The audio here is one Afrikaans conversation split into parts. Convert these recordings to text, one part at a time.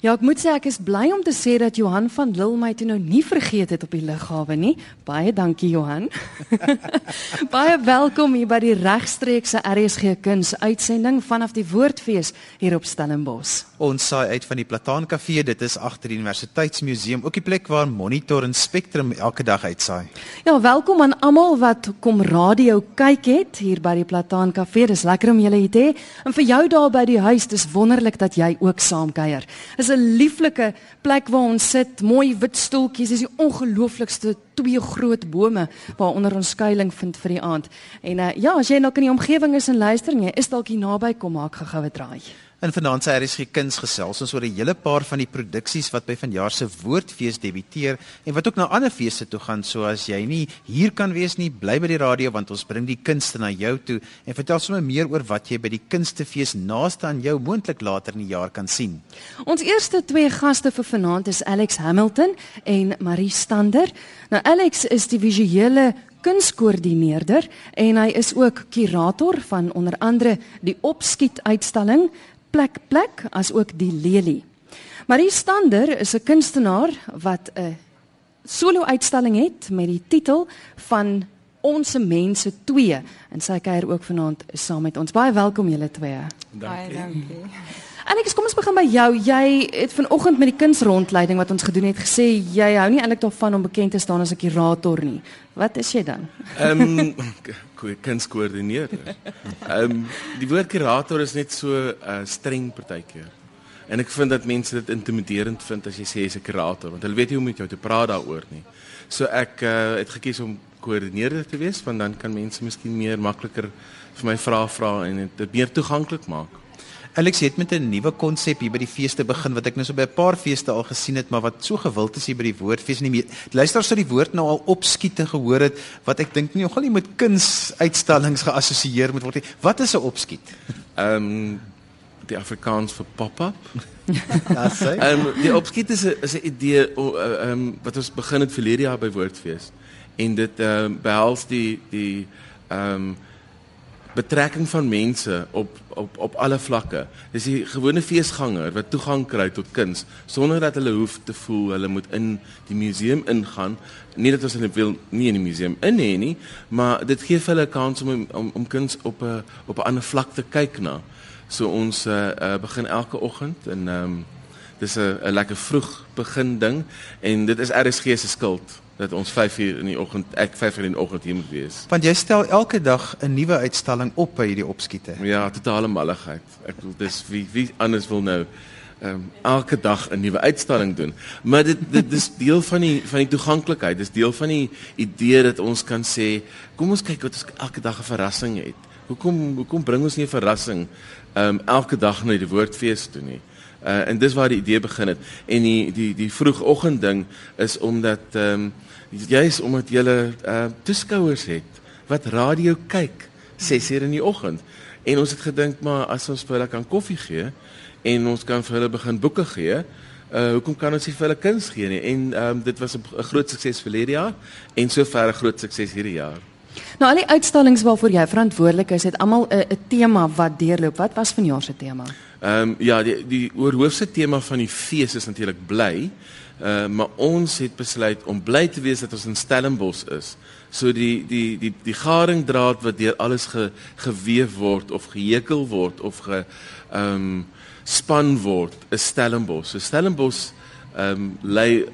Ja, ek moet sê ek is bly om te sê dat Johan van Lille my toe nou nie vergeet het op die lughawe nie. Baie dankie Johan. Baie welkom hier by die regstreekse RSG Kuns uitsending vanaf die Woordfees hier op Stellenbosch. Ons saai uit van die Plataan Kafee, dit is agter die Universiteitsmuseum, ook die plek waar Monitor en Spectrum elke dag uitsaai. Ja, welkom aan almal wat kom radio kyk het hier by die Plataan Kafee. Dis lekker om julle hier te hê. En vir jou daar by die huis, dis wonderlik dat jy ook saamkuier. Is 'n lieflike plek waar ons sit, mooi wit stoeltjies, is die ongelooflikste twee groot bome waaronder ons skuilings vind vir die aand. En uh, ja, as jy nou in die omgewing is en luister en jy is dalk hier naby, kom maak gou-goue draai. In vanaand se RSG Kuns gesels ons oor 'n hele paar van die produksies wat by vanjaar se Woordfees debuteer en wat ook na ander feeste toe gaan. So as jy nie hier kan wees nie, bly by die radio want ons bring die kunste na jou toe en vertel sommer meer oor wat jy by die Kunstefees naaste aan jou moontlik later in die jaar kan sien. Ons eerste twee gaste vir vanaand is Alex Hamilton en Marie Stander. Nou Alex is die visuele kunskoördineerder en hy is ook kurator van onder andere die Opskiet uitstalling plek plek as ook die lelie. Marie Stander is 'n kunstenaar wat 'n solo uitstalling het met die titel van Ons mense 2 en sy kuier ook vanaand saam met ons. Baie welkom julle twee. Baie dankie. Alex, kom ons begin by jou. Jy het vanoggend met die kunsrondleiding wat ons gedoen het gesê jy hou nie eintlik daarvan om bekend te staan as 'n kurator nie. Wat is jy dan? Ehm um, kunskoördineerder. Ehm um, die woord kurator is net so uh, streng partykeer. En ek vind dat mense dit intimiderend vind as jy sê jy's 'n kurator want hulle weet nie hoe om met jou te praat daaroor nie. So ek uh, het gekies om koördineerder te wees want dan kan mense miskien meer makliker vir my vrae vra en dit meer toeganklik maak. Alex het met 'n nuwe konsep hier by die feeste begin wat ek nou so by 'n paar feeste al gesien het, maar wat so gewild is hier by die woordfees nie meer. Luister sou die woord nou al opskiet en gehoor het wat ek dink nie nogal nie met kunsuitstallings geassosieer moet word nie. Wat is 'n opskiet? Ehm um, die Afrikaans vir pop-up. Ja, sê. Ehm um, die opskiet is 'n is 'n idee ehm um, wat ons begin het verlede jaar by woordfees en dit ehm um, behels die die ehm um, betrekking van mense op op op alle vlakke. Dis die gewone feesganger wat toegang kry tot kuns sonder dat hulle hoef te voel hulle moet in die museum ingaan. Nie dat ons hulle wil nie in die museum in hê nie, maar dit gee vir hulle 'n kans om om om kuns op 'n op 'n ander vlak te kyk na. So ons uh, uh, begin elke oggend en ehm um, dis 'n lekker vroeg begin ding en dit is RSG se skuld dat ons 5 uur in die oggend ek 5 uur in die oggend hier moet wees. Want jy stel elke dag 'n nuwe uitstalling op by hierdie opskiete. Ja, totale malligheid. Ek bedoel dis wie wie anders wil nou ehm um, elke dag 'n nuwe uitstalling doen. Maar dit dit dis deel van die van die toeganklikheid. Dis deel van die idee dat ons kan sê, kom ons kyk wat ons elke dag 'n verrassing het. Hoekom hoekom bring ons nie 'n verrassing ehm um, elke dag na die woordfees toe nie? Uh, en dis waar die idee begin het. En die die die vroegoggend ding is omdat ehm um, juis omdat jy uh toeskouers het wat radio kyk 6:00 in die oggend. En ons het gedink maar as ons vir hulle kan koffie gee en ons kan vir hulle begin boeke gee uh hoekom kan ons nie vir hulle kuns gee nie? En um dit was 'n groot sukses vir hierdie jaar en sover 'n groot sukses hierdie jaar. Nou al die uitstallings waarvoor jy verantwoordelik is het almal 'n tema wat deurloop. Wat was vanjaar se tema Ehm um, ja die die oorhoofse tema van die fees is natuurlik bly Uh, maar ons het besluit om bly te wees dat ons in Stellenbosch is. So die die die die garingdraad wat deur alles ge, geweef word of gehekel word of ge ehm um, span word is Stellenbosch. So Stellenbosch ehm um, lê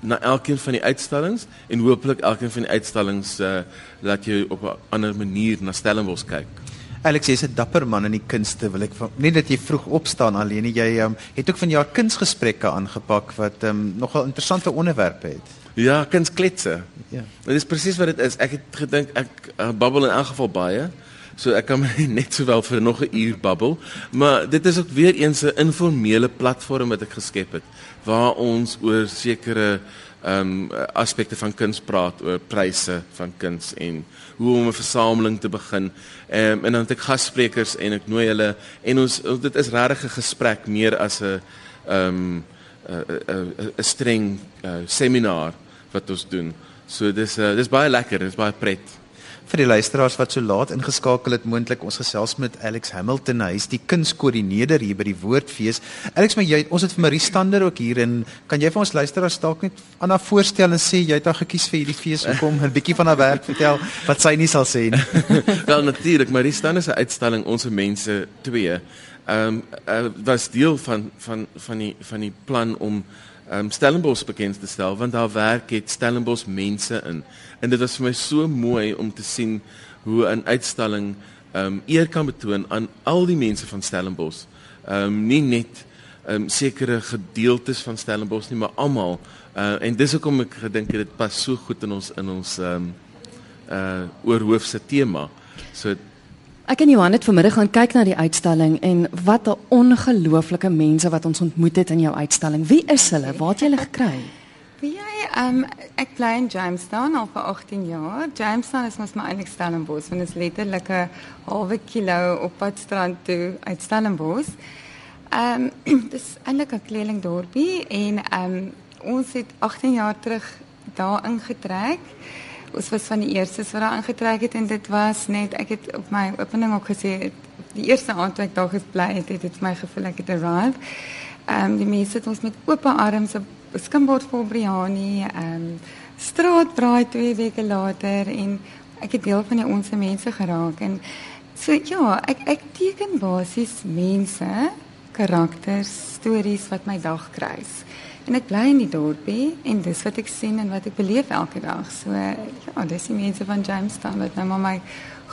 na elkeen van die uitstallings en hooplik elkeen van die uitstallings uh, laat jy op 'n ander manier na Stellenbosch kyk. Alex jy's 'n dapper man in die kunste wil ek van nie dat jy vroeg opstaan alleen jy um, het ook van jou kunsgesprekke aangepak wat um, nogal interessante onderwerpe het. Ja, kunskletse. Ja. Dit is presies wat dit is. Ek het gedink ek uh, babbel in elk geval baie. So ek kan net sowel vir nog 'n uur babbel, maar dit is ook weer eens 'n informele platform wat ek geskep het waar ons oor sekere ehm um, aspekte van kuns praat oor pryse van kuns en hoe om 'n versameling te begin. Ehm um, en dan het ek gassprekers en ek nooi hulle en ons dit is regtig 'n gesprek meer as 'n ehm 'n 'n streng uh, seminar wat ons doen. So dis uh, dis baie lekker, dis baie pret. Vir die luisteraars wat so laat ingeskakel het, moontlik ons gesels met Alex Hamilton. Hy is die kunskoördineerder hier by die Woordfees. Alex, maar jy ons het vir Marie Stander ook hier en kan jy vir ons luisteraars dalk net aan haar voorstel en sê jy het haar gekies vir hierdie fees hoekom 'n bietjie van haar werk vertel wat sy nie sal sê nie. Wel natuurlik, Marie Stander se uitstalling Onze Mense 2 ehm um, uh, was deel van van van die van die plan om um, Stellenbosch bekend te stel want daar werk het Stellenbosch mense in. En dit was vir my so mooi om te sien hoe 'n uitstalling ehm um, eer kan betoon aan al die mense van Stellenbosch. Ehm um, nie net ehm um, sekere gedeeltes van Stellenbosch nie, maar almal. Uh, en dis hoekom ek gedink het dit pas so goed in ons in ons ehm um, uh oorhoofse tema. So Ek en Johan het vanmiddag gaan kyk na die uitstalling en wat 'n ongelooflike mense wat ons ontmoet het in jou uitstalling. Wie is hulle? Waar het jy hulle gekry? Wie jy um ek bly in Jamestown al vir 18 jaar. Jamestown is mos my eintlik Stellenbosch, want dit is letterlik 'n halwe kilo op pad strand toe uit Stellenbosch. Um dis eintlik 'n kleelingdorpie en um ons het 18 jaar terug daar ingetrek ons was van die eerstes wat daar aangetrek het en dit was net ek het op my opening ook gesê die eerste aand toe ek daar gebly het het dit my gevoel ek het arrived. Ehm um, die mense het ons met oop arms skimbord vol biryani ehm um, straatbraai twee weke later en ek het deel van die ons mense geraak en so ja, ek ek teken basies mense, karakters, stories wat my dag kruis. En ek bly in die dorpie en dis wat ek sien en wat ek beleef elke dag. So ja, dis die mense van Jamestown wat nou maar my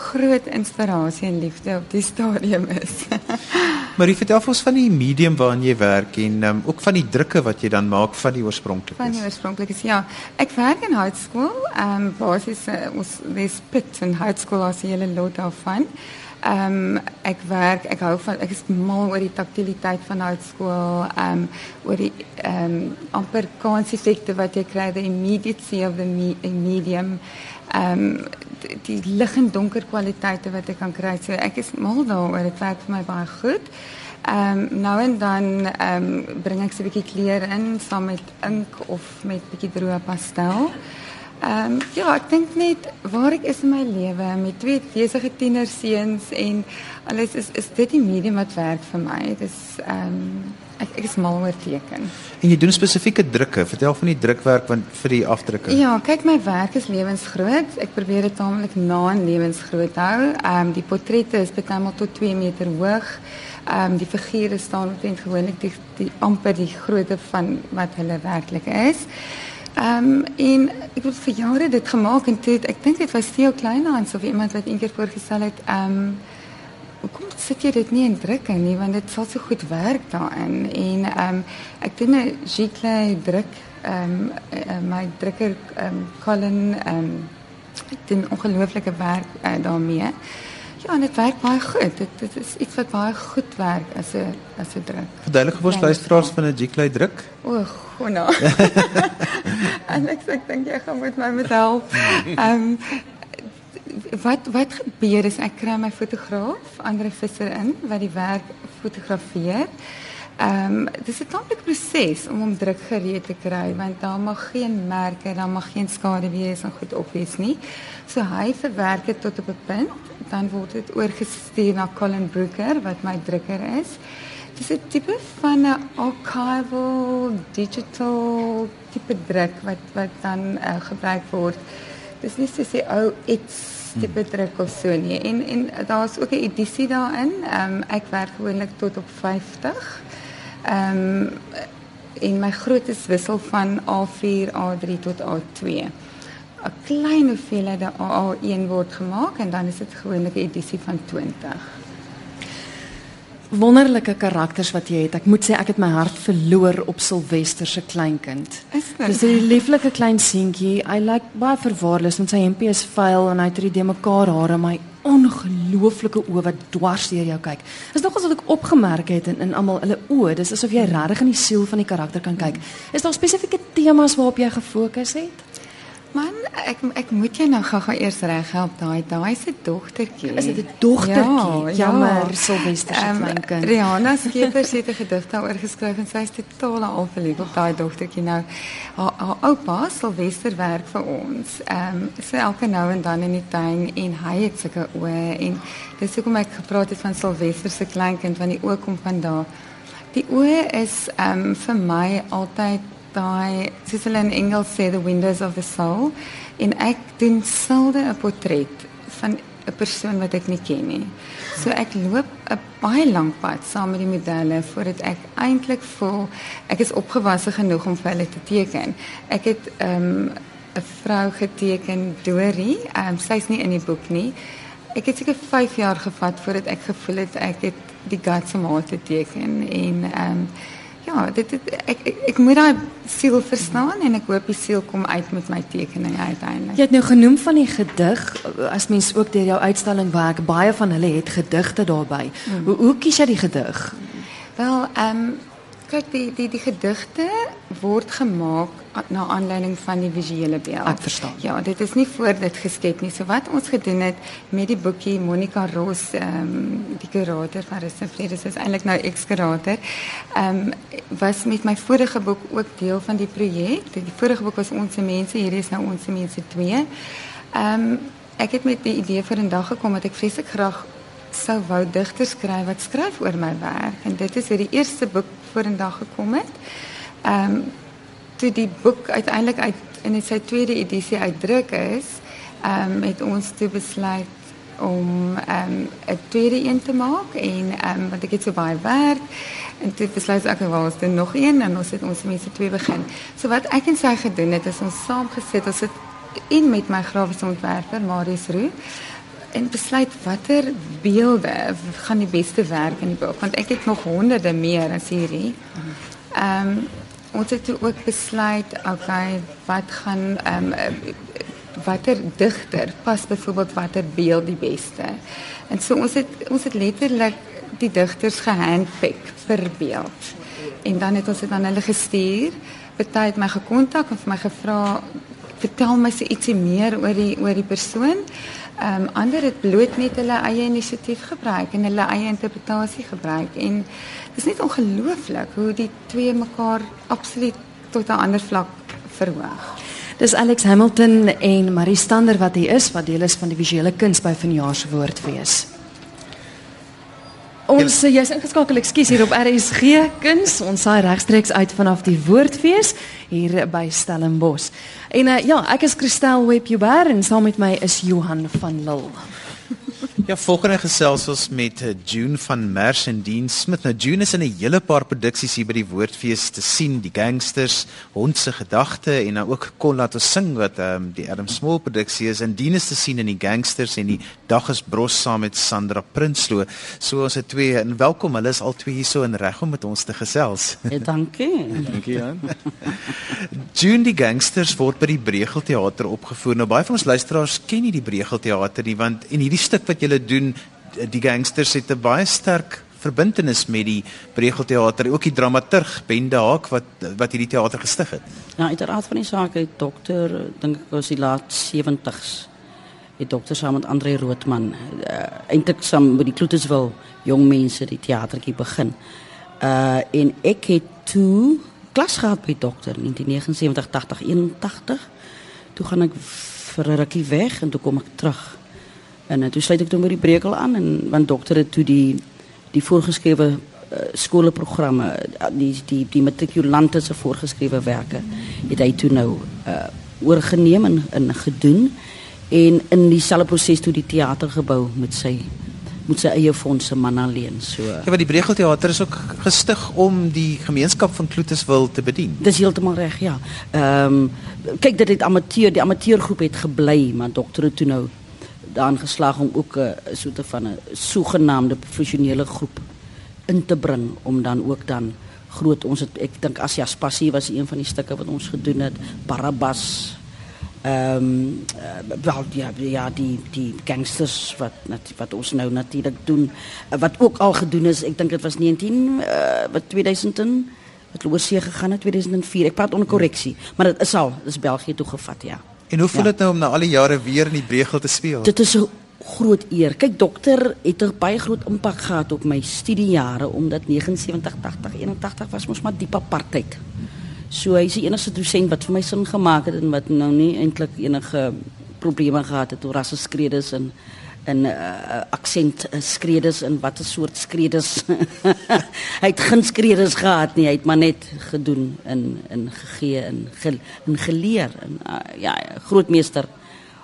groot inspirasie en liefde op die stadium is. Marie, vertel ons van die medium waarin jy werk en um, ook van die drukke wat jy dan maak van die oorspronklikes. Van die oorspronklikes, ja. Ek werk in hoërskool, ehm um, basies uh, ons dis pit en hoërskool as jy hulle lot daarvan. Ehm um, ek werk, ek hou van ek is mal oor die taktiliteit van houtskool, ehm um, oor die ehm um, amper kanseffekte wat jy kry, the immediacy of the me medium. Ehm um, die, die lig en donker kwaliteite wat ek kan kry. So ek is mal daaroor, dit werk vir my baie goed. Ehm um, nou en dan ehm um, bring ek so 'n bietjie kleur in saam met ink of met bietjie droë pastel. Ehm um, ja, ek dink net waar ek is in my lewe met twee besige tienerseuns en alles is is dit die medium wat werk vir my. Dit is ehm um, ek ek is mal oor teken. En jy doen spesifieke drukke. Vertel van die drukwerk want vir die afdrukke. Ja, kyk my werk is lewensgroot. Ek probeer dit taamlik na in lewensgroot hou. Ehm um, die portrette is bytelmal tot 2 meter hoog. Ehm um, die figure staan omtrent gewoonlik die, die amper die grootte van wat hulle werklik is. Ehm um, en ek het vir jare dit gemaak en toe ek dink dit was Theo Kleinhans of iemand wat eendag voorgestel het ehm um, hoekom sit jy dit nie in druk nie want dit sal so goed werk daarin en ehm um, ek doen 'n Giclay druk ehm um, my drukker ehm um, Colin ehm um, doen ongelooflike werk uh, daarmee. Ja, en dit werk baie goed. Dit dit is iets wat baie goed werk as 'n as 'n druk. Verduidelik vir ons luisteraars van 'n Giclay druk. O, gonna. en ek sê ek dink jy gaan met my met help. Ehm um, wat wat gebeur is ek kry my fotograaf, Andre Visser in wat die werk fotografeer. Ehm um, dis 'n tamelike proses om hom druk gereed te kry want daar mag geen merke, daar mag geen skade wees en goed opwees nie. So hy verwerk dit tot op 'n punt, dan word dit oorgestuur na Colin Brooker wat my drukker is. Dis 'n tipe van 'n archival digital tipe druk wat wat dan uh, gebruik word. Dis nie soos die ou iets tipe druk of so nie. En en daar's ook 'n edisie daarin. Ehm um, ek werk gewoonlik tot op 50. Ehm um, en my grootes wissel van A4, A3 tot A2. 'n Klein hoeveelheid A1 word gemaak en dan is dit gewoonlik 'n edisie van 20 wonderlike karakters wat jy het. Ek moet sê ek het my hart verloor op Silwester se kleinkind. Is? Dis 'n lieflike klein seentjie. I like baie verwaarloos met sy hempie is vuil en hy het hierdie mekaar hare, my ongelooflike oë wat dwars deur jou kyk. Dis nogals wat ek opgemerk het in in almal hulle oë. Dis asof jy regtig in die siel van die karakter kan kyk. Is daar spesifieke temas waarop jy gefokus het? Man, ek ek moet jou nou gou-gou eers reg help. Daai daai se dogtertjie. Is dit 'n dogtertjie? Ja, Jammer, ja. Sylvester se Ehm, kleinkind. Rihanna Skeepers het 'n gedig daaroor geskryf en sy is totaal al verlief op daai dogtertjie nou. Haar, haar oupa, Sylvester werk vir ons. Ehm um, sy elke nou en dan in die tuin en hy het sulke oë en dis hoekom ek gepraat het van Sylvester se kleinkind want die oë kom van daar. Die oë is ehm um, vir my altyd daai soos hulle in Engels sê the windows of the soul en ek doen selde 'n portret van 'n persoon wat ek nie ken nie. So ek loop 'n baie lank pad saam met die modelle voordat ek eintlik voel ek is opgewasse genoeg om vir hulle te teken. Ek het ehm, 'n um, vrou geteken, Dorie. Um, Sy's nie in die boek nie. Ek het seker 5 jaar gevat voordat ek gevoel het ek het die guts om haar te teken en ehm um, ja, dit, dit ek, ek ek moet daai siel verstaan en ek hoop die siel kom uit met my tekeninge uiteindelik. Jy het nou genoem van die gedig as mens ook deur jou uitstalling werk, baie van hulle het gedigte daarbey. Mm. Hoe hoe kies jy die gedig? Wel, ehm um, kyk die die die gedigte word gemaak na aanleiding van die visuele beeld. Ek verstaan. Ja, dit is nie voor dit geskep nie. So wat ons gedoen het met die boekie Monica Ross, ehm um, die kurator van Rus en Vrede, is eintlik nou ex-kurator. Ehm um, was met my vorige boek ook deel van die projek. Die vorige boek was Ons mense, hierdie is nou Ons mense 2. Ehm um, ek het met die idee vir 'n dag gekom dat ek vreeslik graag sou wou digters skryf wat skryf oor my werk en dit is hoe die eerste boek vorendag gekom het. Ehm um, toe die boek uiteindelik uit in sy tweede edisie uitdruk is, ehm um, het ons toe besluit om ehm um, 'n tweede een te maak en ehm um, want ek het so baie werk en toe besluit ek wel ons doen nog een en ons het ons mense twee begin. So wat ek en sy gedoen het is ons saam gesit, ons het in met my grafiese ontwerper Marius Roo en besluit watter beelde gaan die beste werk in die boek want ek het nog honderde meer as hierdie. Ehm um, ons het ook besluit okay wat gaan ehm um, watter digter pas byvoorbeeld watter beeld die beste. En so ons het ons het letterlik die digters gehandpick per beeld. En dan het ons dit aan hulle gestuur. Party het my gekontak en vir my gevra vertel my se ietsie meer oor die oor die persoon. Ehm um, ander het bloot net hulle eie inisiatief gebruik en hulle eie interpretasie gebruik en dit is net ongelooflik hoe die twee mekaar absoluut tot 'n ander vlak verhoog. Dis Alex Hamilton en Marie Stander wat hier is wat deel is van die visuele kuns by vanjaar se woordfees. Ons jy's ingeskakel, ekskuus hier op RSG Kuns. Ons saai regstreeks uit vanaf die Woordfees hier by Stellenbosch. En uh, ja, ek is Christel Webjuber en saam met my is Johan van Lille. Ja, volgende gesels ons met eh, June van Merch en Dean Smith. Nou June is in 'n hele paar produksies hier by die Woordfees te sien, die Gangsters, Hond se gedagte en dan ook Kon laat ons sing wat ehm um, die Adam Small produksie is. En Dean is te sien in die Gangsters en die Dag is Bros saam met Sandra Prinsloo. So ons het twee en welkom. Hulle is al twee hier so in reg om met ons te gesels. Ja, dankie. Dankie Jan. June die Gangsters word by die Bregel Theater opgevoer. Nou baie van ons luisteraars ken nie die Bregel Theater nie want en hierdie stuk wat doen, die Gangsters het 'n sterk verbintenis met die Bregel Theater, ook die dramaturg Ben Haak wat wat hierdie teater gestig het. Ja, uiteraard van die het dokter, dink ek was die laat 70s. Die dokter saam met Andre Roodman uh, eintlik saam met die Kloeterswil jong mense die teatertjie begin. Uh en ek het toe klas gehad by dokter in 1979 80 81. Toe gaan ek vir 'n rukkie weg en toe kom ek terug. En uh, toe sluit ek toe by die Brekel aan en want dokter het toe die die voorgeskrewe uh, skoolprogramme die die die matrikulante se voorgeskrewe werke het hy toe nou uh oorgeneem en, en gedoen en in dieselfde proses toe die teatergebou met sy met sy eie fondse man alleen so Ja, want die Bregel Theater is ook gestig om die gemeenskap van Kloeterswil te bedien. Dis heeltemal reg, ja. Ehm um, kyk dit het amateur, die amateurgroep het gebly, maar dokter het toe nou daarin geslaag om ook 'n soort van 'n sogenaamde professionele groep in te bring om dan ook dan groot ons het ek dink Asias Passie was een van die stukke wat ons gedoen het, Barabbas ehm um, uh, wel ja ja die die gangsters wat nat, wat ons nou natuurlik doen uh, wat ook al gedoen is ek dink dit was 19 uh, wat 2000 en wat oor see gegaan het 2004 ek praat onder korreksie maar dit is al dis België toe gevat ja En hoe voel Ja. dit nou om na al die jare weer in die Bregel te speel? Dit is 'n groot eer. Kyk, dokter het 'n baie groot impak gehad op my studiejare omdat 79, 80, 81 was mos maar diep apartheid. So hy is die enigste dosent wat vir my sin gemaak het en wat nou nie eintlik enige probleme gehad het oor rasse skredes en en uh, aksent uh, skredes en watter soort skredes. hy het geen skredes gehad nie, hy het maar net gedoen en en gegee en ge, en geleer en uh, ja, grootmeester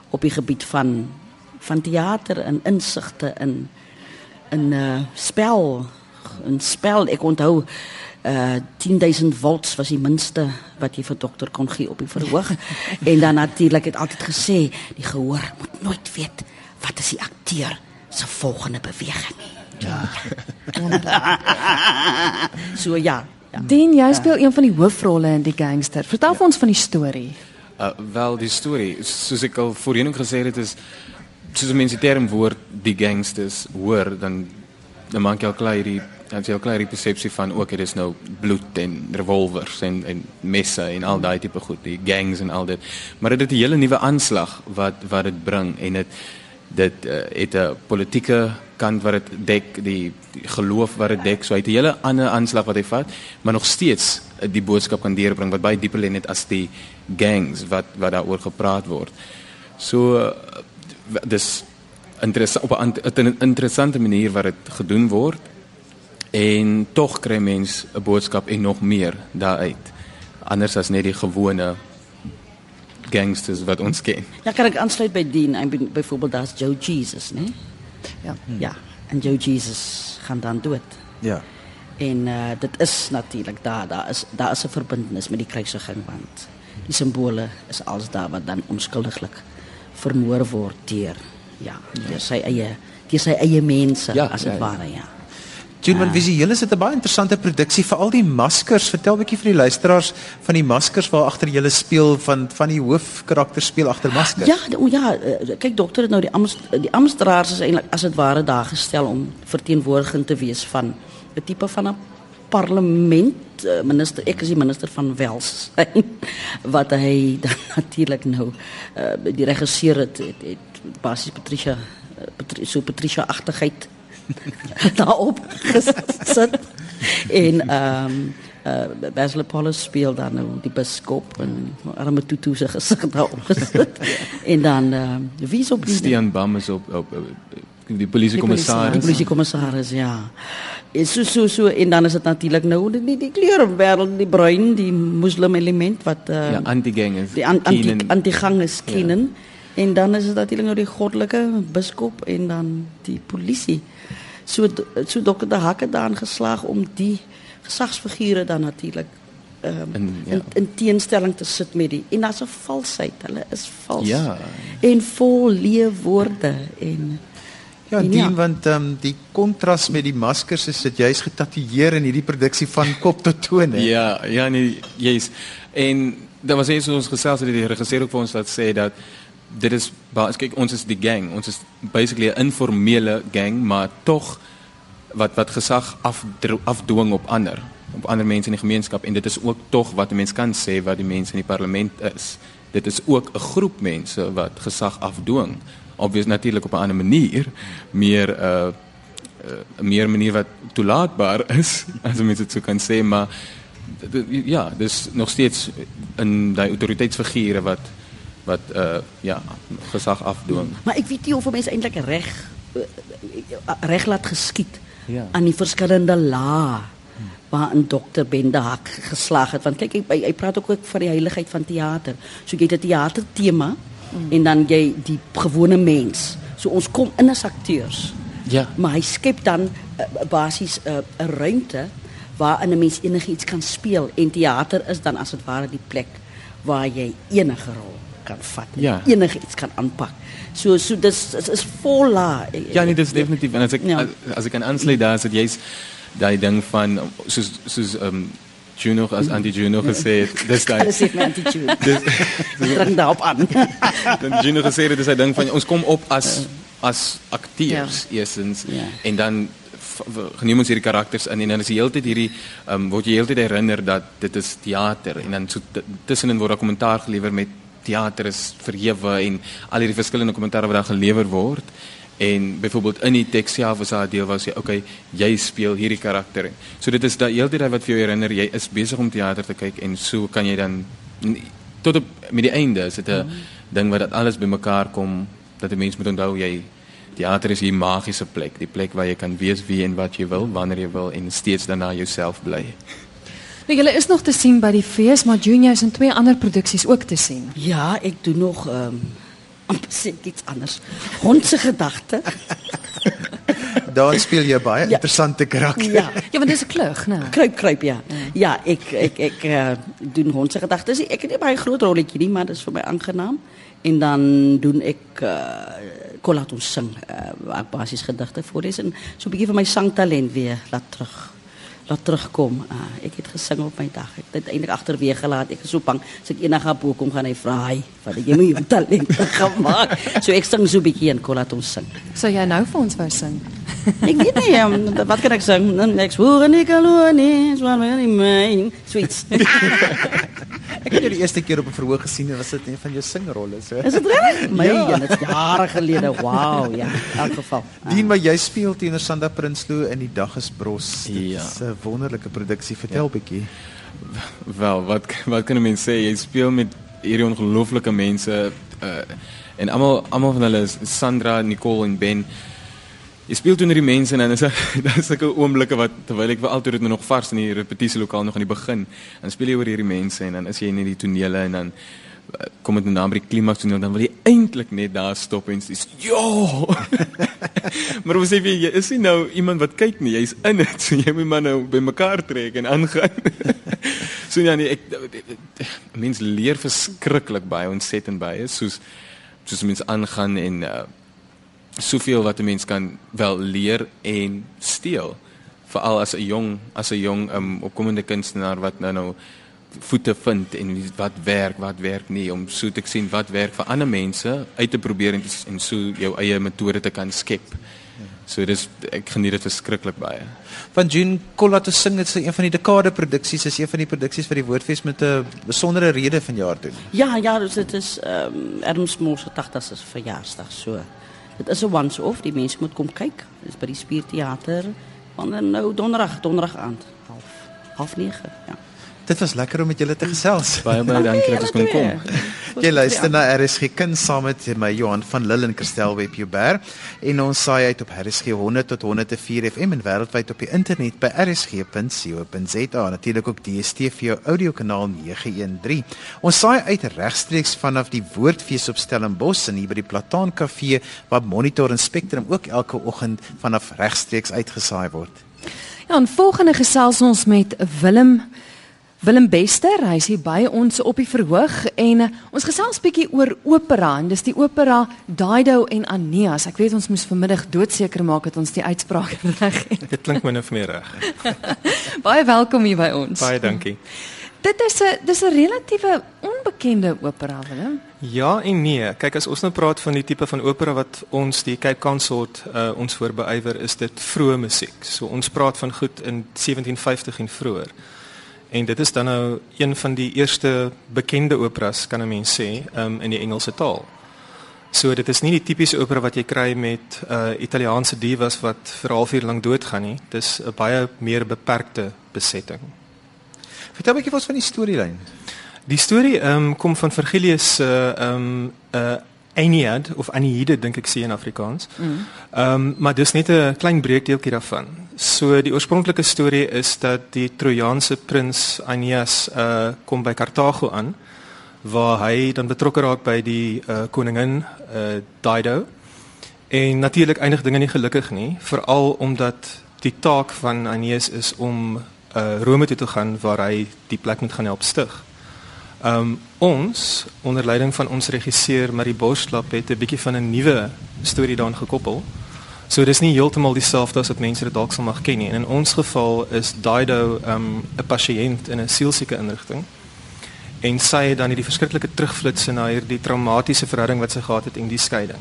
op die gebied van van teater en insigte in in uh, spel in spel ek onthou uh 10000 volts was die minste wat jy vir dokter kon gee op die verhoog en dan natuurlik het altyd gesê die gehoor moet nooit weet wat is die akteur se volgende beweging nie ja so ja ja Dien, jy speel een van die hoofrolle in die gangster. Vertel vir ons van die storie. Uh, wel die storie, soos ek al voorheen ook gesê het is soos mense die term woord die gangsters hoor dan dan maak jy al klaar hierdie dan jy al klaar die persepsie van ook dit is nou bloed en revolvers en en messe en al daai tipe goed, die gangs en al dit. Maar dit het 'n hele nuwe aanslag wat wat dit bring en dit dit uh, het 'n politieke kant wat dit dek, die, die geloof wat dit dek. So hy het 'n hele ander aanslag wat hy vat, maar nog steeds uh, die boodskap kan deurbring wat baie dieper lê net as die gangs wat wat daaroor gepraat word. So uh, dis interessant op 'n ant- 'n interessante manier wat dit gedoen word en tog kry mens 'n boodskap en nog meer daaruit. Anders as net die gewone gangsters wat ons ken. ja kan ek aansluit by Dean en by- byvoorbeeld daar's Joe Jesus né Ja. ja en Joe Jesus gaan dan dood Ja. En uh, dit is natuurlik daar daar is daar is 'n verbintenis met die kruisiging want die simbole is alles daar wat dan onskuldiglik vermoor word deur ja deur sy eie deur sy eie mense Ja, as ja, dit ja. ware ja. June, want visueel is dit 'n baie interessante produksie vir al die maskers. Vertel 'n bietjie vir die luisteraars van die maskers waar agter jy speel van van die hoofkarakter speel agter maskers. Ja, o ja, eh, kyk dokter het nou die Amst, die Amsterdamers is eintlik as dit ware daar gestel om verteenwoordigend te wees van 'n tipe van 'n parlement eh, minister ek is die minister van welsyn wat hy dan natuurlik nou uh, die regisseur het, het, het basies Patricia Patri, so Patricia agtigheid daarop gesit en ehm um, uh, Basil Apollos speel dan nou die biskop en arme Tutu se gesig daarop gesit en dan uh, wie is op die Stean Bam is op op, op die polisiekommissaris. die polisiekommissaris ja. En so so so en dan is dit natuurlik nou die die, die kleurwêreld die bruin die moslim element wat uh, Ja, anti-gang is die an, anti anti-gang is kennen. Ja. En dan is dit natuurlik nou die goddelike biskop en dan die polisie. So so dokter De Hak het daarin geslaag om die gesagsfigure dan natuurlik um, In- ja. in, in teenstelling te sit met die en daar's 'n valsheid. Hulle is vals. Ja. En vol leewoorde en Ja, En dien ja. want ehm um, die kontras met die maskers is dit juist getatoeëer in hierdie produksie van kop tot tone. Ja, ja nee, jy's en dan was eens ons gesels het die regisseur ook vir ons dat sê dat dit is ba- kyk ons is die gang, ons is basically 'n informele gang, maar tog wat wat gesag af afdwing op ander, op ander mense in die gemeenskap en dit is ook tog wat 'n mens kan sê wat die mense in die parlement is. Dit is ook 'n groep mense wat gesag afdwing. Obvious natuurlik op 'n ander manier, meer uh uh, meer manier wat toelaatbaar is as mense dit so kan sê maar ja dis nog steeds in daai autoriteitsfigure wat wat uh ja gesag afdwing Maar ek weet nie of 'n mens eintlik reg eh, reg laat geskied Ja. aan die verskillende lae waarin dokter Bende Hak geslag het want kyk hy, hy, praat ook, ook van die heiligheid van teater. So jy het 'n teatertema mm. en dan jy die gewone mens. So ons kom in as akteurs. Ja. Maar hy skep dan uh, basies 'n uh, 'n ruimte waarin 'n mens enigiets kan speel en teater is dan as dit ware die plek waar jy enige rol kan vat. Ja. Enige iets kan aanpak. So so dis is, is vol la. ja nee dis definitief en as ek Ja. as, as ek kan aansluit daar is dit jy's daai ding van soos soos ehm um, Juno as anti Juno gesê het dis daai Alles heeft mijn attitude. Drang daarop aan. dan Juno gesê het dis hy ding van ons kom op as as akteurs ja. eersins Ja. en dan geneem ons hierdie karakters in en dan is die hele tyd hierdie um, word jy heeltyd herinner dat dit is teater en dan so tussenin word daar kommentaar gelewer met teater is verhewe en al hierdie verskillende kommentaar wat daar gelewer word. En byvoorbeeld in die teks self was daar 'n deel waar sy okay, jy speel hierdie karakter. So dit is daai heeltyd wat vir jou herinner jy is besig om teater te kyk en so kan jy dan tot op met die einde is dit 'n mm. ding wat dit alles bymekaar kom dat 'n mens moet onthou jy teater is 'n magiese plek, die plek waar jy kan wees wie en wat jy wil wanneer jy wil en steeds daarna jouself bly. Nou, julle is nog te sien by die fees, maar Juniors en twee ander produksies ook te sien. Ja, ek doen nog ehm um, iets anders. Hondse gedagte. Daar speel jy baie ja. interessante karakter. Ja. Ja, want dis 'n klug, né? Kruip kruip ja. Ja, ek ek ek uh, doen hondse gedagte. Ek het nie baie groot rolletjie nie, maar dit is vir my aangenaam. En dan doen ek uh, kolat ons sing, uh, ek basies gedigte voorlees en so 'n bietjie van my sangtalent weer laat terug laat terugkom. Uh, ek het gesing op my dag. Ek het eintlik agterweeg gelaat. Ek is so bang as ek eendag op kom gaan hy vra, "Hy, wat jy moet jou talent gemaak." So ek sing so 'n bietjie en kolat ons sing. So jy nou vir ons wou sing. ek weet nie um, wat kan ek sing? Ek swoer en ek glo nie, swaar my nie my sweets. ek het jou die eerste keer op 'n verhoog gesien en was dit een van jou singrolle so. Is dit reg? My, ja, dit is jare gelede. Wow, ja, in elk geval. Dien maar jy speel teenoor Sanda Prinsloo in die dag is bros. Dit ja. is 'n wonderlike produksie. Vertel ja. bietjie. Wel, wat wat kan 'n mens sê? Jy speel met hierdie ongelooflike mense uh en almal almal van hulle is Sandra, Nicole en Ben. Jy speel toe met die mense en dan is daar sulke oomblikke wat terwyl ek wel altyd dit nog vars in die repetisielokaal nog aan die begin. Dan speel jy oor hierdie mense en dan is jy in die tonele en dan kom dit nou by die klimaks en dan wil jy eintlik net daar stop en sê ja. maar ons sê jy is nie nou iemand wat kyk nie, jy's in dit. So jy moet maar nou by mekaar trek en aangaan. so ja nee, ek mens leer verskriklik baie ontsettend baie soos soos mens aangaan en uh, soveel wat 'n mens kan wel leer en steel veral as 'n jong as 'n jong um, opkomende kunstenaar wat nou nou voete vind en wat werk, wat werk nie om so te sien wat werk vir ander mense uit te probeer en, en so jou eie metode te kan skep. So dis ek geniet dit verskriklik baie. Van June Kolla te sing dit is een van die dekade produksies is een van die produksies vir die Woordfees met 'n besondere rede van jaar doen. Ja, ja, dus dit is ehm um, Erms Moore se 80ste verjaarsdag so. Dit is 'n once off, die mense moet kom kyk. Dit is by die Spierteater van nou donderdag, donderdag aand half half 9, ja. Dit was lekker om met julle te gesels. Baie baie dankie dat ons kon kom. Jy luister na RSG Kind saam met my Johan van Lille en Christel Webber en ons saai uit op RSG 100 tot 104 FM en wêreldwyd op die internet by rsg.co.za natuurlik ook DStv audiokanaal 913. Ons saai uit regstreeks vanaf die Woordfees op Stellenbosch en hier by die Plataan Kafee waar Monitor en Spectrum ook elke oggend vanaf regstreeks uitgesaai word. Ja, en volgende gesels ons met Willem Willem Bester, hy is hier by ons op die verhoog en uh, ons gesels bietjie oor opera en dis die opera Dido en Aeneas. Ek weet ons moes vanmiddag doodseker maak dat ons die uitspraak reg het. Dit klink nou vir my reg. Baie welkom hier by ons. Baie dankie. Dit is 'n dis 'n relatiewe onbekende opera, Willem. Ja en nee. Kyk as ons nou praat van die tipe van opera wat ons die Cape Consort uh, ons voorbeywer is dit vroeë musiek. So ons praat van goed in 1750 en vroeër. En dit is dan nou een van die eerste bekende operas kan 'n mens sê um, in die Engelse taal. So dit is nie die tipiese opera wat jy kry met uh Italiaanse divas wat vir 'n halfuur lank doodgaan nie. Dis 'n baie meer beperkte besetting. Vertel 'n bietjie wat van die storielyn. Die storie ehm um, kom van Virgilius se uh, ehm um, uh Aeneid of Aeneide dink ek sê in Afrikaans. Mm. Ehm mm. um, maar dis net 'n klein breekdeeltjie daarvan. So die oorspronklike storie is dat die Trojaanse prins Aeneas uh kom by Karthago aan waar hy dan betrokke raak by die uh koningin uh Dido. En natuurlik eindig dinge nie gelukkig nie, veral omdat die taak van Aeneas is om uh Rome toe te gaan waar hy die plek moet gaan help stig. Um ons onder leiding van ons regisseur Marie Boslap het 'n bietjie van 'n nuwe storie daaraan gekoppel. So dis nie heeltemal dieselfde as wat mense dit dalk sal mag ken nie. En in ons geval is Dido um 'n pasiënt in 'n sielsieke inrigting. En sy het dan hierdie verskriklike terugflits na hierdie traumatiese verhouding wat sy gehad het en die skeiding.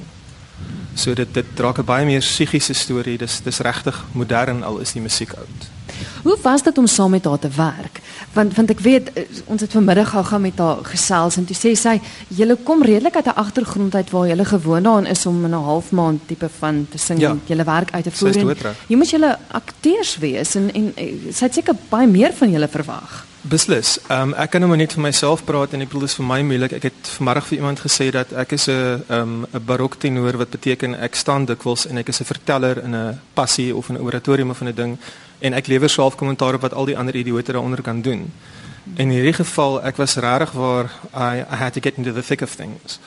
So dit dit dra 'n baie meer psigiese storie. Dis dis regtig modern al is die musiek oud. Hoe was dit om saam met haar te werk? Want want ek weet eh, ons het vanmiddag gou-gou met haar gesels en toe sê sy julle kom redelik uit 'n agtergrond uit waar julle gewoon daarin is om in 'n half maand tipe van te sing Ja. julle werk uit te voer. Jy moet julle akteurs wees en en eh, sy het seker baie meer van julle verwag. Beslis. Ehm um, ek kan nou maar net vir myself praat en ek bedoel dis vir my moeilik. Ek het vanmiddag vir iemand gesê dat ek is 'n ehm um, 'n baroktenor wat beteken ek staan dikwels en ek is 'n verteller in 'n passie of 'n oratorium of 'n ding en ek lewer self kommentaar op wat al die ander idiote daaronder kan doen. In hierdie geval ek was regtig waar I I had to get into the thick of things.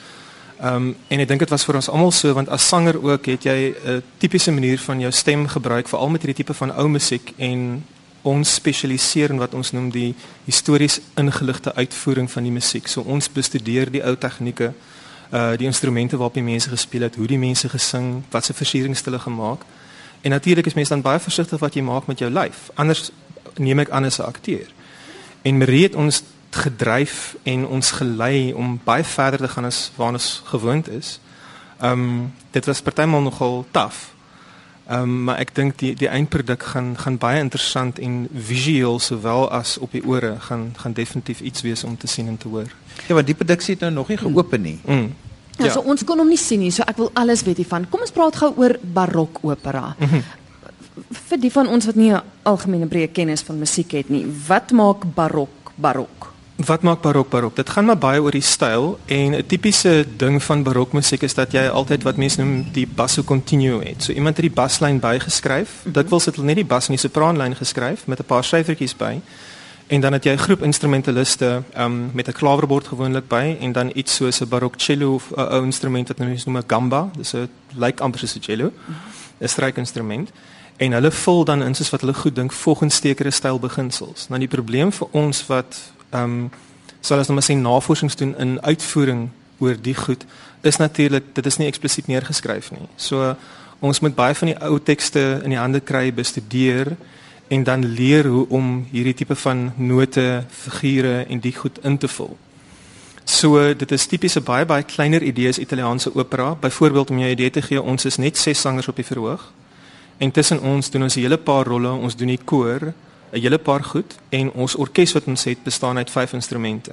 Ehm um, en ek dink dit was vir ons almal so want as sanger ook het jy 'n tipiese manier van jou stem gebruik veral met hierdie tipe van ou musiek en ons spesialiseer in wat ons noem die histories ingeligte uitvoering van die musiek. So ons bestudeer die ou tegnieke, uh die instrumente waarop die mense gespeel het, hoe die mense gesing, wat se versierings hulle gemaak. En natuurlik is mense dan baie versigtig wat jy maak met jou lyf. Anders neem ek aan as 'n akteur. En Marie het ons gedryf en ons gelei om baie verder te gaan as waar ons gewoond is. Ehm um, dit was partymal nogal taaf. Ehm um, maar ek dink die die eindproduk gaan gaan baie interessant en visueel sowel as op die ore gaan gaan definitief iets wees om te sien en te hoor. Ja, want die produksie het nou nog nie geopen nie. Mm. Ja, ja, so ons kon hom nie sien nie, so ek wil alles weet hiervan. Kom ons praat gou oor barokopera. Mm -hmm. Vir die van ons wat nie 'n algemene breë kennis van musiek het nie, wat maak barok barok? Wat maak barok barok? Dit gaan maar baie oor die styl en 'n tipiese ding van barokmusiek is dat jy altyd wat mense noem die basso continuo het. So iemand het die baslyn bygeskryf. Mm -hmm. Dit wil sit hulle net die bas en die sopraanlyn geskryf met 'n paar syfertjies by. En dan het jy 'n groep instrumentaliste um, met 'n klawerbord gewoonlik by en dan iets soos 'n barok cello of 'n ou instrument wat mense noem 'n gamba. Dis 'n lyk amper soos 'n cello. 'n Strykinstrument. En hulle vul dan in soos wat hulle goed dink volgens sekere stylbeginsels. Nou die probleem vir ons wat ehm um, sal ons nou maar sê navorsings doen in uitvoering oor die goed is natuurlik dit is nie eksplisiet neergeskryf nie. So ons moet baie van die ou tekste in die hande kry, bestudeer en dan leer hoe om hierdie tipe van note, figure en die goed in te vul. So dit is tipiese baie baie kleiner idees Italiaanse opera. Byvoorbeeld om jou 'n idee te gee, ons is net 6 sangers op die verhoog. En tussen ons doen ons 'n hele paar rolle, ons doen die koor, 'n hele paar goed en ons orkes wat ons het bestaan uit 5 instrumente.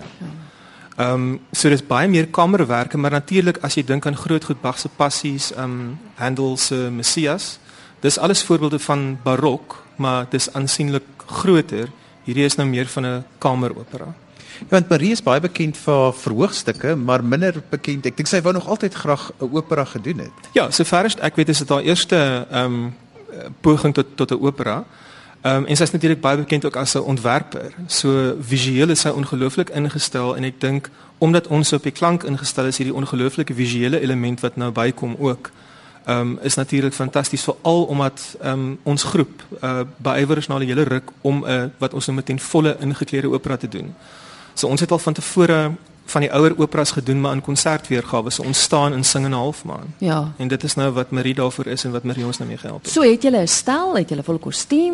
Ehm um, so dis baie meer kamerwerke, maar natuurlik as jy dink aan groot goed Bach se passies, ehm um, Handel se Messias, dis alles voorbeelde van barok, maar dis aansienlik groter. Hierdie is nou meer van 'n kameropera. Ja, want Marie is baie bekend vir verhoogstukke, maar minder bekend. Ek dink sy wou nog altyd graag 'n opera gedoen het. Ja, sover as ek weet is dit haar eerste ehm um, poging tot tot 'n opera. Ehm um, en sy is natuurlik baie bekend ook as 'n ontwerper. So visueel is sy ongelooflik ingestel en ek dink omdat ons op die klank ingestel is, hierdie ongelooflike visuele element wat nou bykom ook. Ehm um, is natuurlik fantasties veral omdat ehm um, ons groep uh beywer is na die hele ruk om 'n uh, wat ons noem 'n ten volle ingeklede opera te doen. So ons het al van tevore van die ouer operas gedoen maar in konsertweergawe. So ons staan en sing in 'n halfmaan. Ja. En dit is nou wat Marie daarvoor is en wat Marie ons nou mee gehelp het. So het julle 'n stel, het julle vol kostuum.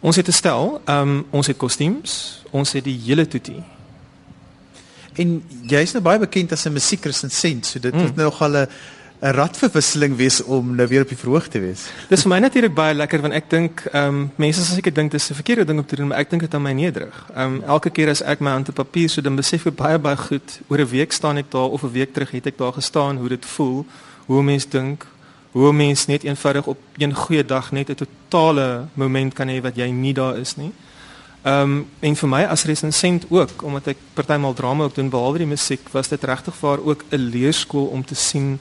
Ons het 'n stel, ehm um, ons het kostuums, ons het die hele toetie. En jy's nou baie bekend as 'n musiekresensent, so dit mm. nou nogal 'n 'n radverwisseling wees om nou weer op die verhoog te wees. Dis vir my natuurlik baie lekker want ek dink ehm um, mense sal seker dink dis 'n verkeerde ding om te doen, maar ek dink dit aan my nederig. Ehm um, elke keer as ek my hand op papier so dan besef ek baie baie goed oor 'n week staan ek daar of 'n week terug het ek daar gestaan hoe dit voel, hoe mense dink, hoe mense net eenvoudig op een goeie dag net 'n totale moment kan hê wat jy nie daar is nie. Ehm um, en vir my as resensent ook omdat ek partymal drama ook doen behalwe die musiek was dit regtig vir ook 'n leerskool om te sien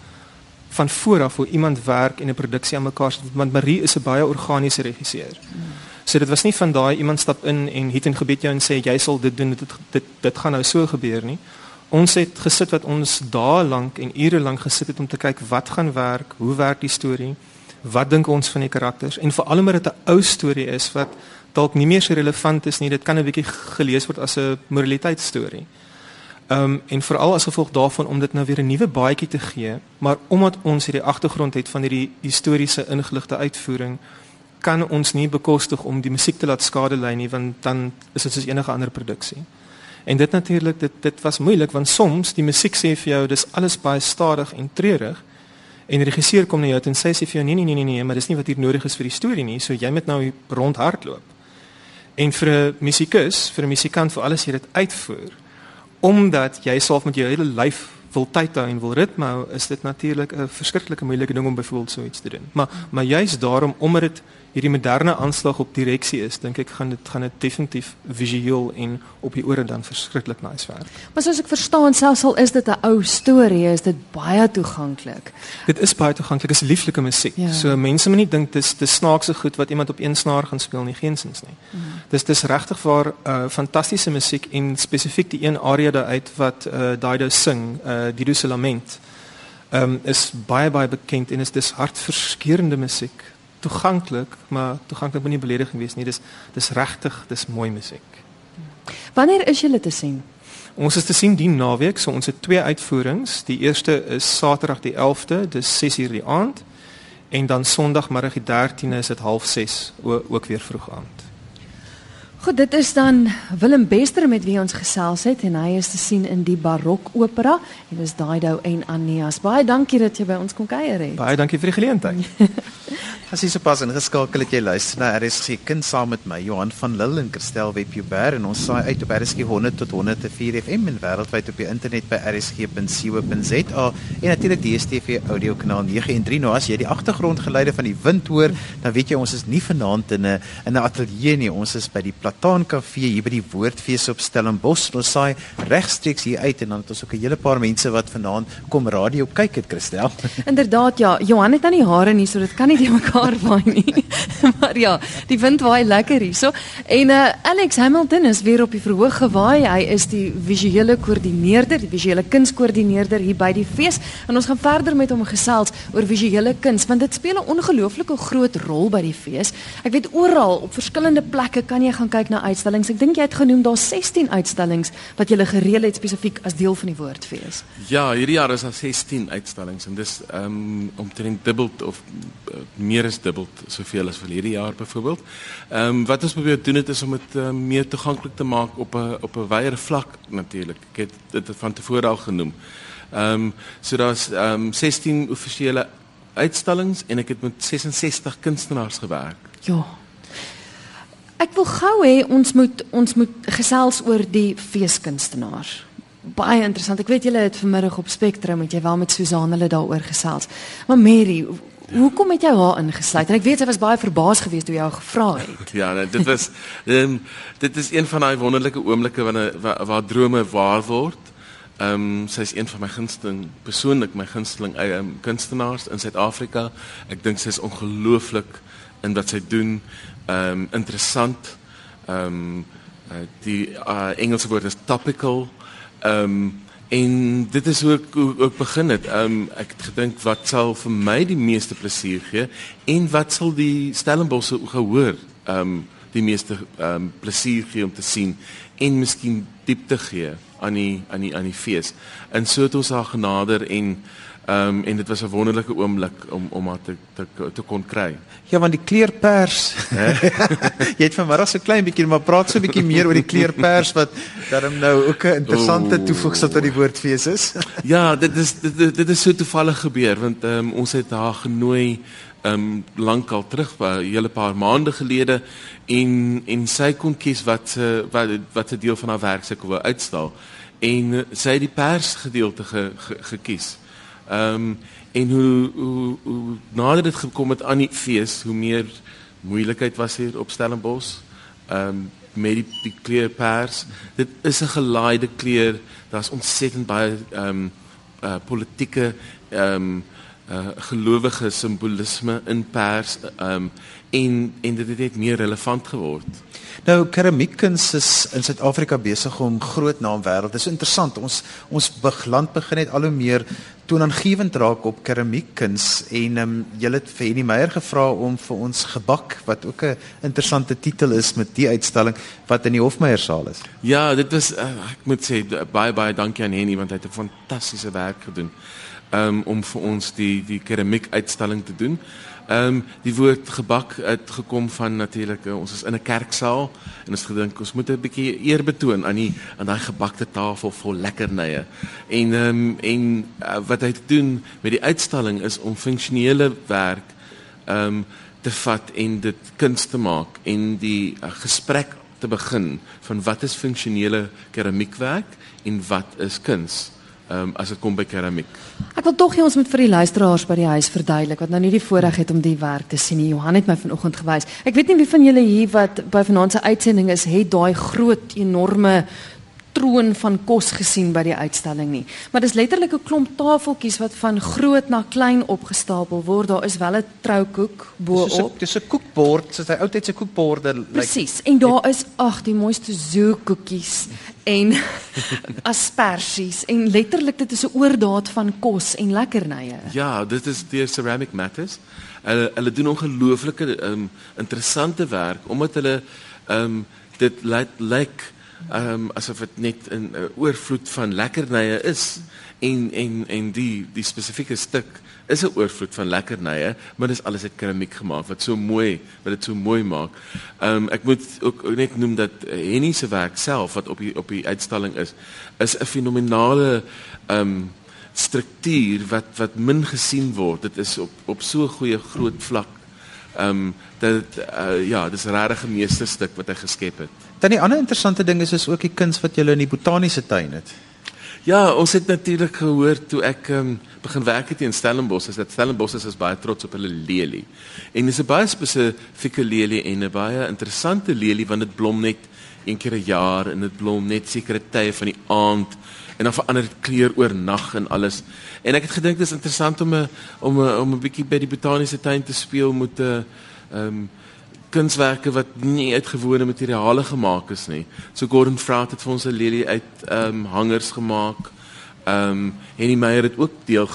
van vooraf hoe iemand werk en 'n produksie aan mekaar sit want Marie is 'n baie organiese regisseur. So dit was nie van daai iemand stap in en het en gebed jou en sê jy sal dit doen dit dit dit gaan nou so gebeur nie. Ons het gesit wat ons dae lank en ure lank gesit het om te kyk wat gaan werk, hoe werk die storie, wat dink ons van die karakters en veral omdat dit 'n ou storie is wat dalk nie meer so relevant is nie, dit kan 'n bietjie gelees word as 'n moraliteitsstorie. Ehm um, en veral as gevolg daarvan om dit nou weer 'n nuwe baadjie te gee, maar omdat ons hierdie agtergrond het van hierdie historiese ingeligte uitvoering, kan ons nie bekostig om die musiek te laat skade ly nie, want dan is dit soos enige ander produksie. En dit natuurlik dit dit was moeilik want soms die musiek sê vir jou dis alles baie stadig en treurig en die regisseur kom na jou en sê sy vir jou nee nee nee nee nee, maar dis nie wat hier nodig is vir die storie nie, so jy moet nou rondhardloop. En vir 'n musikus, vir 'n musikant vir alles jy dit uitvoer, omdat jy self met jou hele lyf wil tyd hou en wil ritme hou, is dit natuurlik 'n verskriklike moeilike ding om byvoorbeeld so iets te doen. Maar maar juist daarom omdat dit hierdie moderne aanslag op direksie is, dink ek gaan dit gaan dit definitief visueel en op die ore dan verskriklik nice werk. Maar soos ek verstaan, selfs al is dit 'n ou storie, is dit baie toeganklik. Dit is baie toeganklik, is lieflike musiek. Ja. So mense moet nie dink dis dis snaakse goed wat iemand op een snaar gaan speel nie, geensins nie. Mm. Dis dis regtig waar uh, fantastiese musiek en spesifiek die een aria daaruit wat uh, Dido sing, uh, Dido se lament. Ehm um, is baie baie bekend en is dis hartverskeurende musiek toeganklik, maar toeganklik moet nie belediging wees nie. Dis dis regtig, dis mooi musiek. Wanneer is julle te sien? Ons is te sien die naweek, so ons het twee uitvoerings. Die eerste is Saterdag die 11de, dis 6:00 die aand. En dan Sondagmiddag die 13de is dit 06:30 ook weer vroeg aand. Goed, dit is dan Willem Bester met wie ons gesels het en hy is te sien in die Barok Opera en dis Daido en Aneas. Baie dankie dat jy by ons kom kuier het. Baie dankie vir die geleentheid. As jy sopas ingeskakel het jy luister na RSG Kind saam met my Johan van Lille en Christel Webber en ons saai uit op RSG 100 tot 104 FM en wêreldwyd op die internet by rsg.co.za en natuurlik die DStv audio kanaal 913. Nou as jy die agtergrondgeluide van die wind hoor, dan weet jy ons is nie vanaand in 'n in 'n ateljee nie. Ons is by die Plataan Kafee hier by die Woordfees op Stellenbosch. Ons saai regstreeks hier uit en dan het ons ook 'n hele paar mense wat vanaand kom radio kyk het Christel. Inderdaad ja, Johan het aan die hare nie, so dit kan nie die mekaar waai nie. maar ja, die wind waai lekker hierso. En uh, Alex Hamilton is weer op die verhoog gewaai. Hy is die visuele koördineerder, die visuele kunskoördineerder hier by die fees. En ons gaan verder met hom gesels oor visuele kuns want dit speel 'n ongelooflike groot rol by die fees. Ek weet oral op verskillende plekke kan jy gaan kyk na uitstallings. Ek dink jy het genoem daar's 16 uitstallings wat jy gereël het spesifiek as deel van die woordfees. Ja, hierdie jaar is daar 16 uitstallings en dis ehm um, omtrent dubbel of uh, meer is dubbel soveel as vir hierdie jaar byvoorbeeld. Ehm um, wat ons probeer doen het is om dit uh, meer toeganklik te maak op 'n op 'n wyeer vlak natuurlik. Ek het dit van tevore al genoem. Ehm um, so daar's ehm um, 16 offisiële uitstallings en ek het met 66 kunstenaars gewerk. Ja. Ek wil gou hê ons moet ons moet gesels oor die feeskunstenaars. Baie interessant. Ek weet julle het vanmiddag op Spectrum met jy wel met Susan hulle daaroor gesels. Maar Mary, Hoekom het jy haar ingesluit? En ek weet sy was baie verbaas geweest toe jy haar gevra het. Ja, nee, dit was um, dit is een van daai wonderlike oomblikke wanneer waar, waar drome waar word. Ehm um, sy is een van my gunsteling persoonlik my gunsteling um, kunstenaars in Suid-Afrika. Ek dink sy is ongelooflik in wat sy doen. Ehm um, interessant. Ehm um, die uh, Engelse woord is topical. Ehm um, En dit is hoe ek hoe ek begin het. Ehm um, ek het gedink wat sal vir my die meeste plesier gee en wat sal die Stellenbosse gehoor ehm um, die meeste ehm um, plesier gee om te sien en miskien diepte gee aan die aan die aan die fees. En so het ons haar genader en Ehm um, en dit was 'n wonderlike oomblik om om haar te te te kon kry. Ja, want die kleurpers. jy het vanmiddag so klein bietjie maar praat so 'n bietjie meer oor die kleurpers wat daarom nou ook 'n interessante toevoegsel tot die woordfees is. ja, dit is dit, dit is so toevallig gebeur want ehm um, ons het haar genooi ehm um, lankal terug, 'n hele paar maande gelede en en sy kon kies wat se wat wat 'n deel van haar werk sy wou uitstal en sy het die pers gedeelte ge, ge, gekies. Ehm um, en hoe hoe hoe nader dit gekom het aan die fees, hoe meer moeilikheid was hier op Stellenbosch. Ehm um, met die, die kleur pers. Dit is 'n gelaaide kleur. Daar's ontsettend baie ehm um, uh, politieke ehm um, uh, gelowige simbolisme in pers ehm um, en en dit het net meer relevant geword. Nou keramiekkuns is in Suid-Afrika besig om groot naam wêreld. Dit is interessant. Ons ons land begin net al hoe meer toonaangewend raak op keramiekkuns en ehm um, julle het vir Henny Meyer gevra om vir ons gebak wat ook 'n interessante titel is met die uitstalling wat in die Hofmeyer saal is. Ja, dit was uh, ek moet sê baie baie dankie aan Henny want hy het 'n fantastiese werk gedoen um, om vir ons die die keramiek uitstalling te doen. Ehm um, die woord gebak het gekom van natuurlik uh, ons is in 'n kerksaal en ons gedink ons moet 'n bietjie eer betoon aan die aan daai gebakte tafel vol lekkernye. En ehm um, en uh, wat hy doen met die uitstalling is om funksionele werk ehm um, te vat en dit kuns te maak en die uh, gesprek te begin van wat is funksionele keramiekwerk en wat is kuns um, as dit kom by keramiek. Ek wil tog hê ons moet vir die luisteraars by die huis verduidelik wat nou nie die voorreg het om die werk te sien nie. Johan het my vanoggend gewys. Ek weet nie wie van julle hier wat by vanaand se uitsending is, het daai groot enorme troon van kos gesien by die uitstalling nie. Maar dis letterlik 'n klomp tafeltjies wat van groot na klein opgestapel word. Daar is wel 'n troukoek bo-op. Dis 'n koekbord, soos hy oudtydse koekborde lyk. Presies. En daar is ag, die mooiste zoekoekies en asperges en letterlik dit is 'n oordaat van kos en lekkernye. Ja, dit is deur Ceramic Matters. Hulle hulle doen ongelooflike um, interessante werk omdat hulle um, dit lyk like, um, asof dit net 'n uh, oorvloed van lekkernye is en en en die die spesifieke stuk is 'n oorvloed van lekkernye, maar dit is alles uit keramiek gemaak wat so mooi, wat dit so mooi maak. Ehm um, ek moet ook, ook net noem dat Henny se werk self wat op die op die uitstalling is, is 'n fenominale ehm um, struktuur wat wat min gesien word. Dit is op op so goeie groot vlak. Ehm um, dat uh, ja, dis 'n regte meesterstuk wat hy geskep het. Dan die ander interessante ding is is ook die kuns wat jy in die botaniese tuin het. Ja, ons het natuurlik gehoor toe ek um, begin werk het in Stellenbosch, is dat Stellenbosch is baie trots op hulle lelie. En dis 'n baie spesifieke lelie en 'n baie interessante lelie want dit blom net een keer 'n jaar en dit blom net sekere tye van die aand en dan verander dit kleur oor nag en alles. En ek het gedink dis interessant om 'n om 'n om 'n bietjie by die botaniese tuin te speel met 'n ehm um, kunswerke wat nie uit gewone materiale gemaak is nie. So Gordon Fraat het vir ons 'n lelie uit ehm um, hangers gemaak. Ehm um, Henny Meyer het ook deel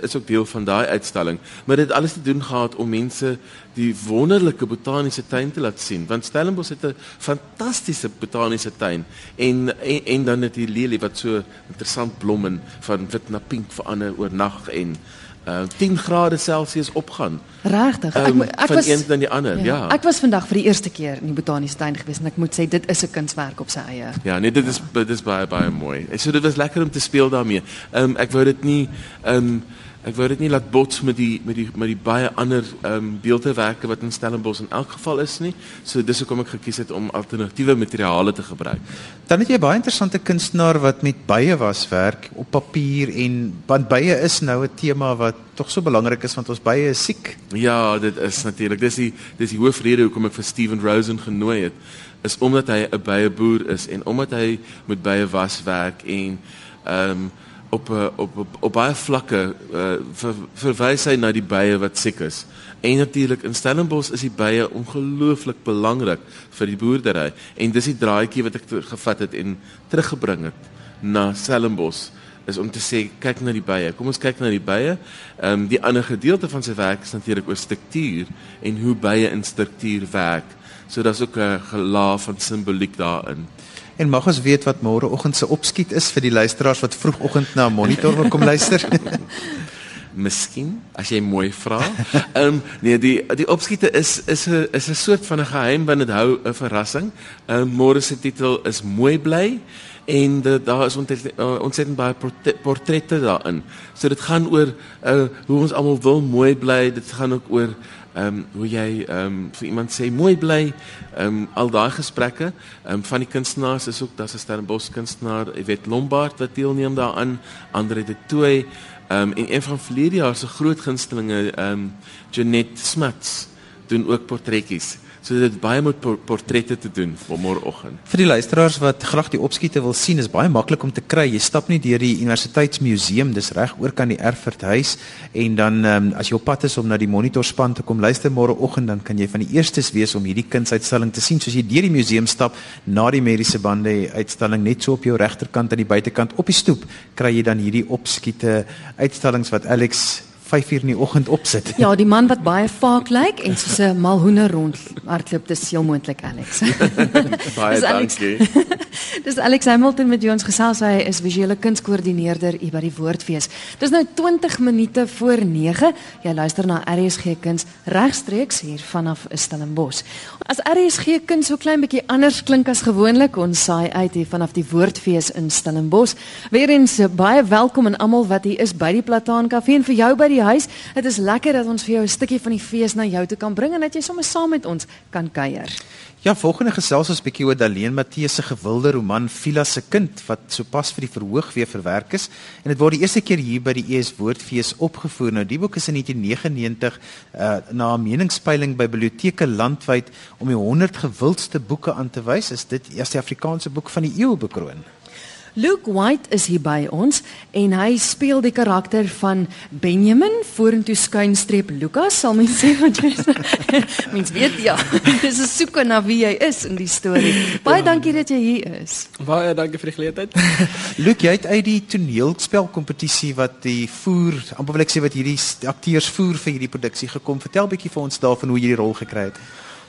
is ook deel van daai uitstalling. Maar dit alles te doen gehad om mense die wonderlike botaniese tuin te laat sien. Want Stellenbosch het 'n fantastiese botaniese tuin en, en en dan het die lelie wat so interessant blom en van wit na pink verander oor nag en uh, 10 grade Celsius opgaan. Regtig. Ek, Um, ek van was een na die ander, ja. Ek was vandag vir die eerste keer in die botaniese tuin gewees en ek moet sê dit is 'n kunswerk op sy eie. Ja, nee, dit is dit is baie baie mooi. En so dit was lekker om te speel daarmee. Ehm um, ek wou dit nie ehm um, ek wou dit nie laat bots met die met die met die baie ander ehm um, beeldewerke wat in Stellenbosch in elk geval is nie. So dis hoekom ek gekies het om alternatiewe materiale te gebruik. Dan het jy baie interessante kunstenaar wat met bye was werk op papier en want bye is nou 'n tema wat tog so belangrik is want ons bye is siek. Ja, dit is natuurlik. Dis die dis die hoofrede hoekom ek vir Steven Rosen genooi het is omdat hy 'n bye boer is en omdat hy met bye was werk en ehm um, op, eh, op op op baie vlakke uh, ver, verwys hy na die bye wat siek is. En natuurlik in Stellenbosch is die bye ongelooflik belangrik vir die boerdery en dis die draadjie wat ek gevat het en teruggebring het na Stellenbosch is om te sê kyk na die bye. Kom ons kyk na die bye. Ehm um, die ander gedeelte van sy werk is natuurlik oor struktuur en hoe bye in struktuur werk. So daar's ook 'n gelaag van simboliek daarin. En mag ons weet wat môreoggend se opskiet is vir die luisteraars wat vroegoggend na 'n monitor wil kom luister? Miskien as jy mooi vra. Ehm um, nee, die die opskiete is is 'n is 'n soort van 'n geheim want dit hou 'n verrassing. Ehm um, môre se titel is Mooi bly en de, daar is ontzettend, uh, ontzettend baie portrette daarin. So dit gaan oor uh, hoe ons almal wil mooi bly. Dit gaan ook oor ehm um, hoe jy ehm um, vir iemand sê mooi bly. Ehm um, al daai gesprekke ehm um, van die kunstenaars is ook daar's 'n Stellenbosch kunstenaar, jy weet Lombard wat deelneem daaraan, Andre de Tooy. Ehm um, en een van verlede jaar se groot gunstelinge ehm um, Janet Smuts doen ook portretjies. So dit het baie met portrette te doen vir môreoggend. Vir die luisteraars wat graag die opskiete wil sien, is baie maklik om te kry. Jy stap net deur die Universiteitsmuseum, dis reg oor kan die Erfurt huis en dan um, as jy op pad is om na die monitorspan te kom luister môreoggend, dan kan jy van die eerstes wees om hierdie kunsuitstalling te sien. Soos jy deur die museum stap na die mediese bande uitstalling net so op jou regterkant aan die buitekant op die stoep, kry jy dan hierdie opskiete uitstallings wat Alex 5 uur in die oggend opsit. Ja, die man wat baie vaak lyk en soos 'n malhoender rond hardloop, dis heel moontlik Alex. baie dankie. dis Alex Hamilton met ons gesels. Hy is visuele kunskoördineerder hier by die Woordfees. Dis nou 20 minute voor 9. Jy luister na RSG Kuns regstreeks hier vanaf Stellenbosch. As RSG Kuns so klein bietjie anders klink as gewoonlik, ons saai uit hier vanaf die Woordfees in Stellenbosch. Weerens baie welkom aan almal wat hier is by die Plataan Kafee en vir jou by die die huis. Dit is lekker dat ons vir jou 'n stukkie van die fees na jou toe kan bring en dat jy sommer saam met ons kan kuier. Ja, volgende gesels ons 'n bietjie oor Daleen Matthee se gewilde roman Vila se kind wat sopas vir die verhoog weer verwerk is en dit word die eerste keer hier by die ES Woordfees opgevoer. Nou die boek is in 1999 uh, na 'n meningspeiling by biblioteke landwyd om die 100 gewildste boeke aan te wys. Is dit eers die Afrikaanse boek van die eeu bekroon? Luke White is hier by ons en hy speel die karakter van Benjamin vorentoe skuinstreep Lukas sal mens sê wat jy mens weet ja. Dis 'n soeke na wie jy is in die storie. Baie dankie dat jy hier is. Baie dankie vir die geleentheid. Luke, jy het uit die toneelspelkompetisie wat die voer, amper wil ek sê wat hierdie akteurs voer vir hierdie produksie gekom. Vertel bietjie vir ons daarvan hoe jy die rol gekry het.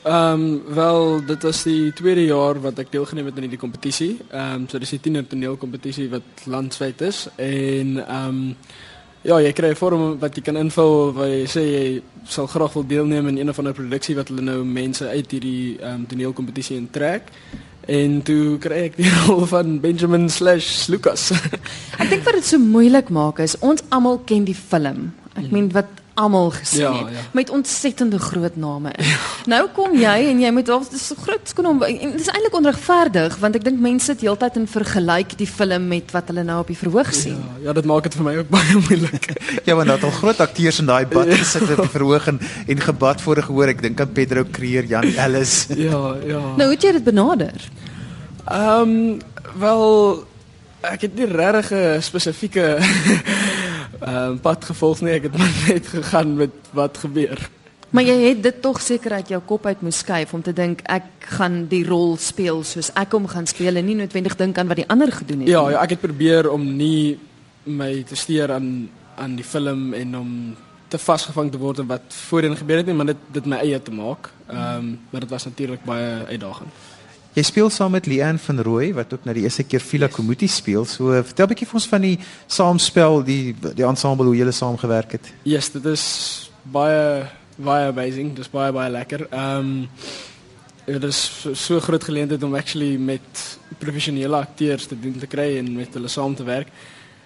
Ehm um, wel, dit was die tweede jaar wat ek deelgeneem het aan hierdie kompetisie. Ehm um, so dis die tiener toneelkompetisie wat landwyd is en ehm um, ja, jy kry 'n vorm wat jy kan invul waar jy sê jy sal graag wil deelneem in een of ander produksie wat hulle nou mense uit hierdie ehm um, toneelkompetisie intrek. En toe kry ek die rol van Benjamin/Lucas. Ek dink wat dit so moeilik maak is ons almal ken die film. Ek meen wat almal gesien Ja, het ja. met ontsettende groot name. in. Nou kom jy en jy moet al dis so groot skoon om en dit is eintlik onregverdig want ek dink mense sit heeltyd en vergelyk die film met wat hulle nou op die verhoog sien. ja, dit maak dit vir my ook baie moeilik. Ja, want het al groot akteurs in daai bad gesit op die verhoog en, en gebad voor gehoor. Ek dink aan Pedro Creer, Jan Ellis. ja, ja. Nou hoe het jy dit benader? Ehm um, wel ek het nie regtig 'n spesifieke ehm um, pad gevolg nie. Ek het maar net gegaan met wat gebeur. Maar jy het dit tog seker uit jou kop uit moes skuif om te dink ek gaan die rol speel soos ek hom gaan speel en nie noodwendig dink aan wat die ander gedoen het Ja, nie. ja, ek het probeer om nie my te steur aan aan die film en om te vasgevang te word in wat voorheen gebeur het nie, maar dit dit my eie te maak. Ehm um, maar dit was natuurlik baie uitdagend. Jy speel saam met Leanne van Rooi wat ook nou die eerste keer Vila Komuti speel. So vertel 'n bietjie vir ons van die saamspel, die die ensemble hoe julle saamgewerk het. Yes, dit is baie baie amazing. Dis baie baie lekker. Ehm um, dit is so, groot geleentheid om actually met professionele akteurs te doen te kry en met hulle saam te werk.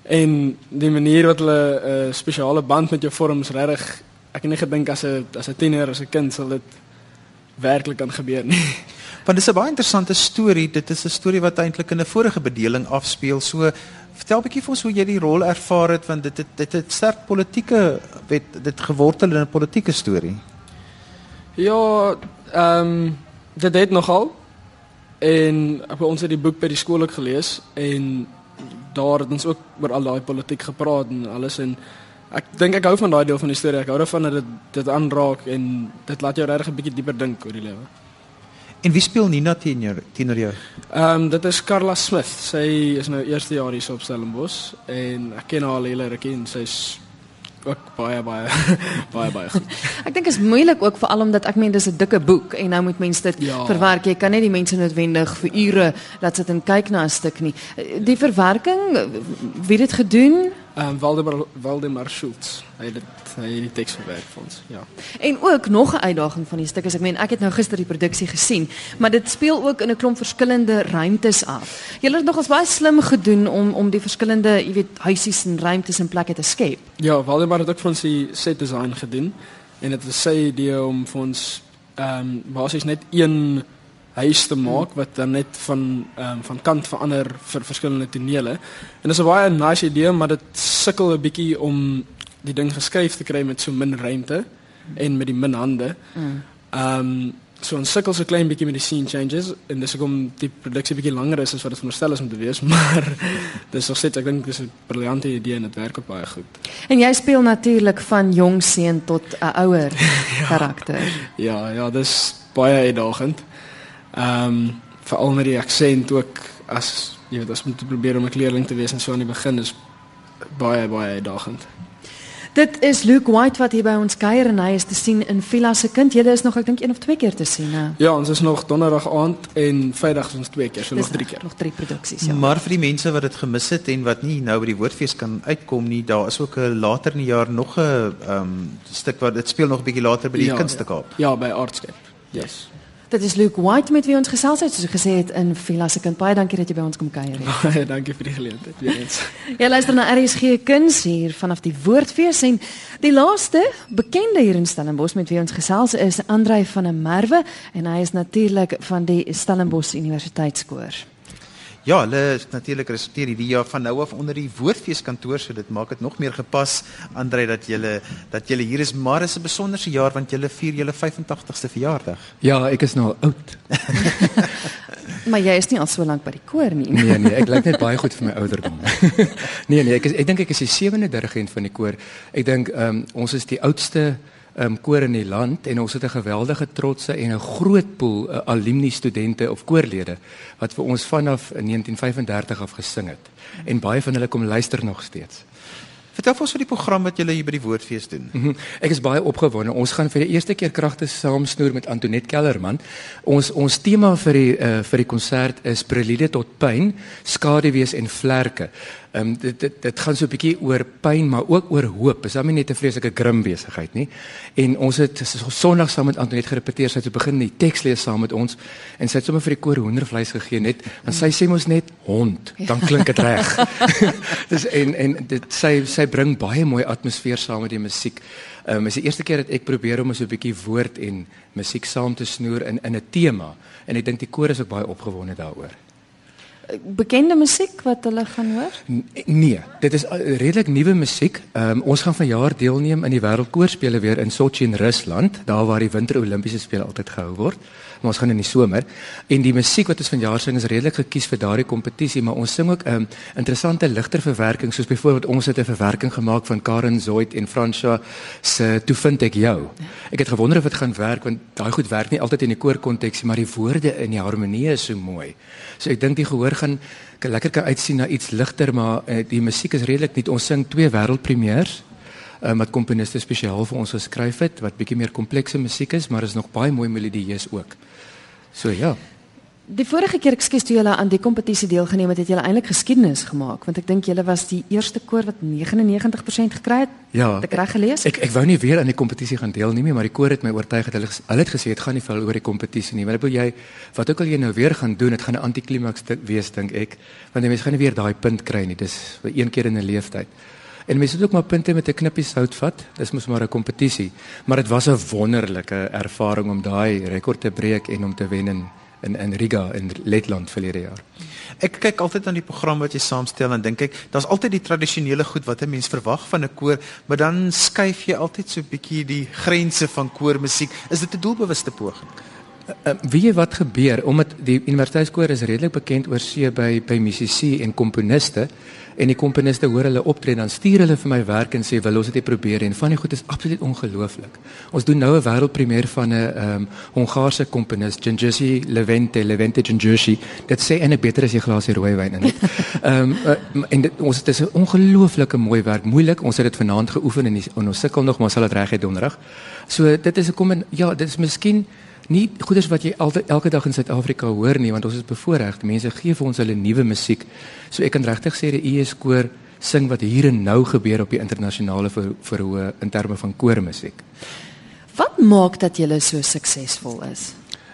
En die manier wat hulle 'n uh, spesiale band met jou vorm is regtig ek het nie gedink as 'n as 'n tiener as 'n kind sal dit werklik kan gebeur nie. Want dis 'n baie interessante storie. Dit is 'n storie wat eintlik in 'n vorige bedeling afspeel. So vertel 'n bietjie vir ons hoe jy die rol ervaar het want dit het dit het sterk politieke weet dit gewortel in 'n politieke storie. Ja, ehm um, dit het nogal. En ek- ons het die boek by die skool ook gelees en daar het ons ook oor al daai politiek gepraat en alles en ek dink ek hou van daai deel van die storie. Ek hou daarvan dat dit dit aanraak en dit laat jou regtig 'n bietjie dieper dink oor die lewe. En wie speel Nina teenoor teenoor jou? Ehm um, dit is Carla Smith. Sy is nou eerste jaar hier so op Stellenbosch en ek ken haar al hele rukkie en sy's ook baie baie baie baie goed. Ek dink is moeilik ook veral omdat ek meen dis 'n dikke boek en nou moet mense dit Ja. verwerk. Jy kan net die mense noodwendig vir ure laat sit en kyk na 'n stuk nie. Die verwerking, wie dit gedoen? Ehm um, Waldemar Waldemar Schultz. Hy het dit hy het die teks verwerk vir ons. Ja. En ook nog 'n uitdaging van die stuk is ek meen ek het nou gister die produksie gesien, maar dit speel ook in 'n klomp verskillende ruimtes af. Julle het nogals baie slim gedoen om om die verskillende, jy weet, huisies en ruimtes en plekke te skep. Ja, Waldemar het ook vir ons die set design gedoen en dit was sy idee om vir ons ehm um, basies net een huis te maak wat dan net van ehm um, van kant verander vir verskillende tonele. En dis 'n baie nice idee, maar dit sukkel 'n bietjie om die ding geskryf te kry met so min ruimte en met die min hande. Ehm um, so ons sukkel so klein bietjie met die scene changes en dis hoekom die produksie bietjie langer is as wat dit veronderstel is om te wees, maar dis nog steeds ek dink dis 'n briljante idee en dit werk ook baie goed. En jy speel natuurlik van jong seun tot 'n ouer karakter. Ja, ja, dis baie uitdagend. Ehm um, veral met die aksent ook as jy weet as om te probeer om 'n kleerling te wees en so aan die begin is baie baie uitdagend. Dit is Luke White wat hier by ons kuier en hy is te sien in Villa se kind. Julle is nog ek dink een of twee keer te sien, hè. Ja, ons is nog donderdag aand en Vrydag ons twee keer, so nog drie keer. Nog drie produksies, ja. Maar vir die mense wat dit gemis het en wat nie nou by die woordfees kan uitkom nie, daar is ook 'n later in die jaar nog 'n ehm um, stuk wat dit speel nog 'n bietjie later by die Ja, Kunstekaap. Ja, by Artscape. Yes. Dit is Luke White met wie ons gesels het, soos ek gesê het in Villa se kind. Baie dankie dat jy by ons kom kuier. het. Baie dankie vir die geleentheid weer eens. Jy luister na RSG Kuns hier vanaf die Woordfees en die laaste bekende hier in Stellenbosch met wie ons gesels is Andrei van der Merwe en hy is natuurlik van die Stellenbosch Universiteitskoor. Ja, hulle is natuurlik resulteer hierdie jaar van nou af onder die Woordfees kantoor, so dit maak dit nog meer gepas Andre dat julle dat julle hier is, maar is 'n besonderse jaar want julle vier julle 85ste verjaardag. Ja, ek is nou oud. Maar jy is nie al so lank by die koor nie. Nee nee, ek lyk net baie goed vir my ouderdom. nee nee, ek is, ek dink ek is die sewende dirigent van die koor. Ek dink um, ons is die oudste um, koor in die land en ons het 'n geweldige trotse en 'n groot pool uh, alumni studente of koorlede wat vir ons vanaf 1935 af gesing het. En baie van hulle kom luister nog steeds. Vertel ons van die program wat julle hier by die Woordfees doen. Mm -hmm. Ek is baie opgewonde. Ons gaan vir die eerste keer kragte saamsnoer met Antoinette Kellerman. Ons ons tema vir die uh, vir die konsert is Prelude tot pyn, skaduwees en vlerke. Ehm um, dit, dit dit gaan so 'n bietjie oor pyn, maar ook oor hoop. Is dan nie net 'n vreeslike grim besigheid nie. En ons het Sondag saam met Antoinette gerepeteer. Sy het so begin die teks lees saam met ons en sy het sommer vir die koor hoendervleis gegee net want sy sê mos net hond, dan klink dit reg. Dis en en dit sy sy bring baie mooi atmosfeer saam met die musiek. Ehm um, is die eerste keer dat ek probeer om so 'n bietjie woord en musiek saam te snoer in in 'n tema en ek dink die koor is ook baie opgewonde daaroor. Bekende musiek wat hulle gaan hoor? N nee, dit is uh, redelik nuwe musiek. Um, ons gaan vanjaar deelneem in die wêreldkoorspele weer in Sochi in Rusland, daar waar die winter Olimpiese spele altyd gehou word maar ons gaan in die somer en die musiek wat ons vanjaar sing is redelik gekies vir daardie kompetisie maar ons sing ook 'n um, interessante ligter verwerking soos byvoorbeeld ons het 'n verwerking gemaak van Karen Zoid en Franswa se Toe vind ek jou. Ek het gewonder of dit gaan werk want daai goed werk nie altyd in die koorkonteks maar die woorde in die harmonie is so mooi. So ek dink die gehoor gaan lekker kan uitsien na iets ligter maar uh, die musiek is redelik nie ons sing twee wêreldpremiers um, wat komponiste spesiaal vir ons geskryf het wat bietjie meer komplekse musiek is maar is nog baie mooi melodieus ook. So ja. Die vorige keer ekskuus toe julle aan die kompetisie deelgeneem het, het julle eintlik geskiedenis gemaak want ek dink julle was die eerste koor wat 99% gekry het. Ja. Het ek reg gelees? Ek ek wou nie weer aan die kompetisie gaan deelneem nie, maar die koor het my oortuig dat hulle hulle het gesê dit gaan nie veel oor die kompetisie nie. Ek wil jy wat ook al jy nou weer gaan doen, dit gaan 'n antiklimaks wees dink ek, want die mense gaan nie weer daai punt kry nie. Dis vir een keer in 'n lewenstyd. En mense het ook maar punte met 'n knippie sout vat. Dis mos maar 'n kompetisie, maar dit was 'n wonderlike ervaring om daai rekord te breek en om te wen in in in Riga in Letland verlede jaar. Ek kyk altyd aan die program wat jy saamstel en dink ek, daar's altyd die tradisionele goed wat 'n mens verwag van 'n koor, maar dan skuif jy altyd so 'n bietjie die grense van koormusiek. Is dit 'n doelbewuste poging? Uh, weet jy wat gebeur omdat die universiteitskoor is redelik bekend oor see by by musisië en komponiste en die komponiste hoor hulle optree dan stuur hulle vir my werk en sê wil ons dit probeer en van die goed is absoluut ongelooflik. Ons doen nou 'n wêreldpremier van 'n ehm um, Hongaarse komponis Genjisi Levente Levente Genjisi. Dit sê eintlik beter as jy glasie rooi wyn in. Ehm um, uh, en dit, ons het is 'n ongelooflike mooi werk. Moeilik. Ons het dit vanaand geoefen en, die, en ons sukkel nog maar sal dit reg hê donderdag. So dit is 'n kom ja, dit is miskien nie goeders wat jy altyd elke dag in Suid-Afrika hoor nie want ons is bevoorreg. Mense gee vir ons hulle nuwe musiek. So ek kan regtig sê die ES koor sing wat hier en nou gebeur op die internasionale verhoë in terme van koormusiek. Wat maak dat jy so suksesvol is?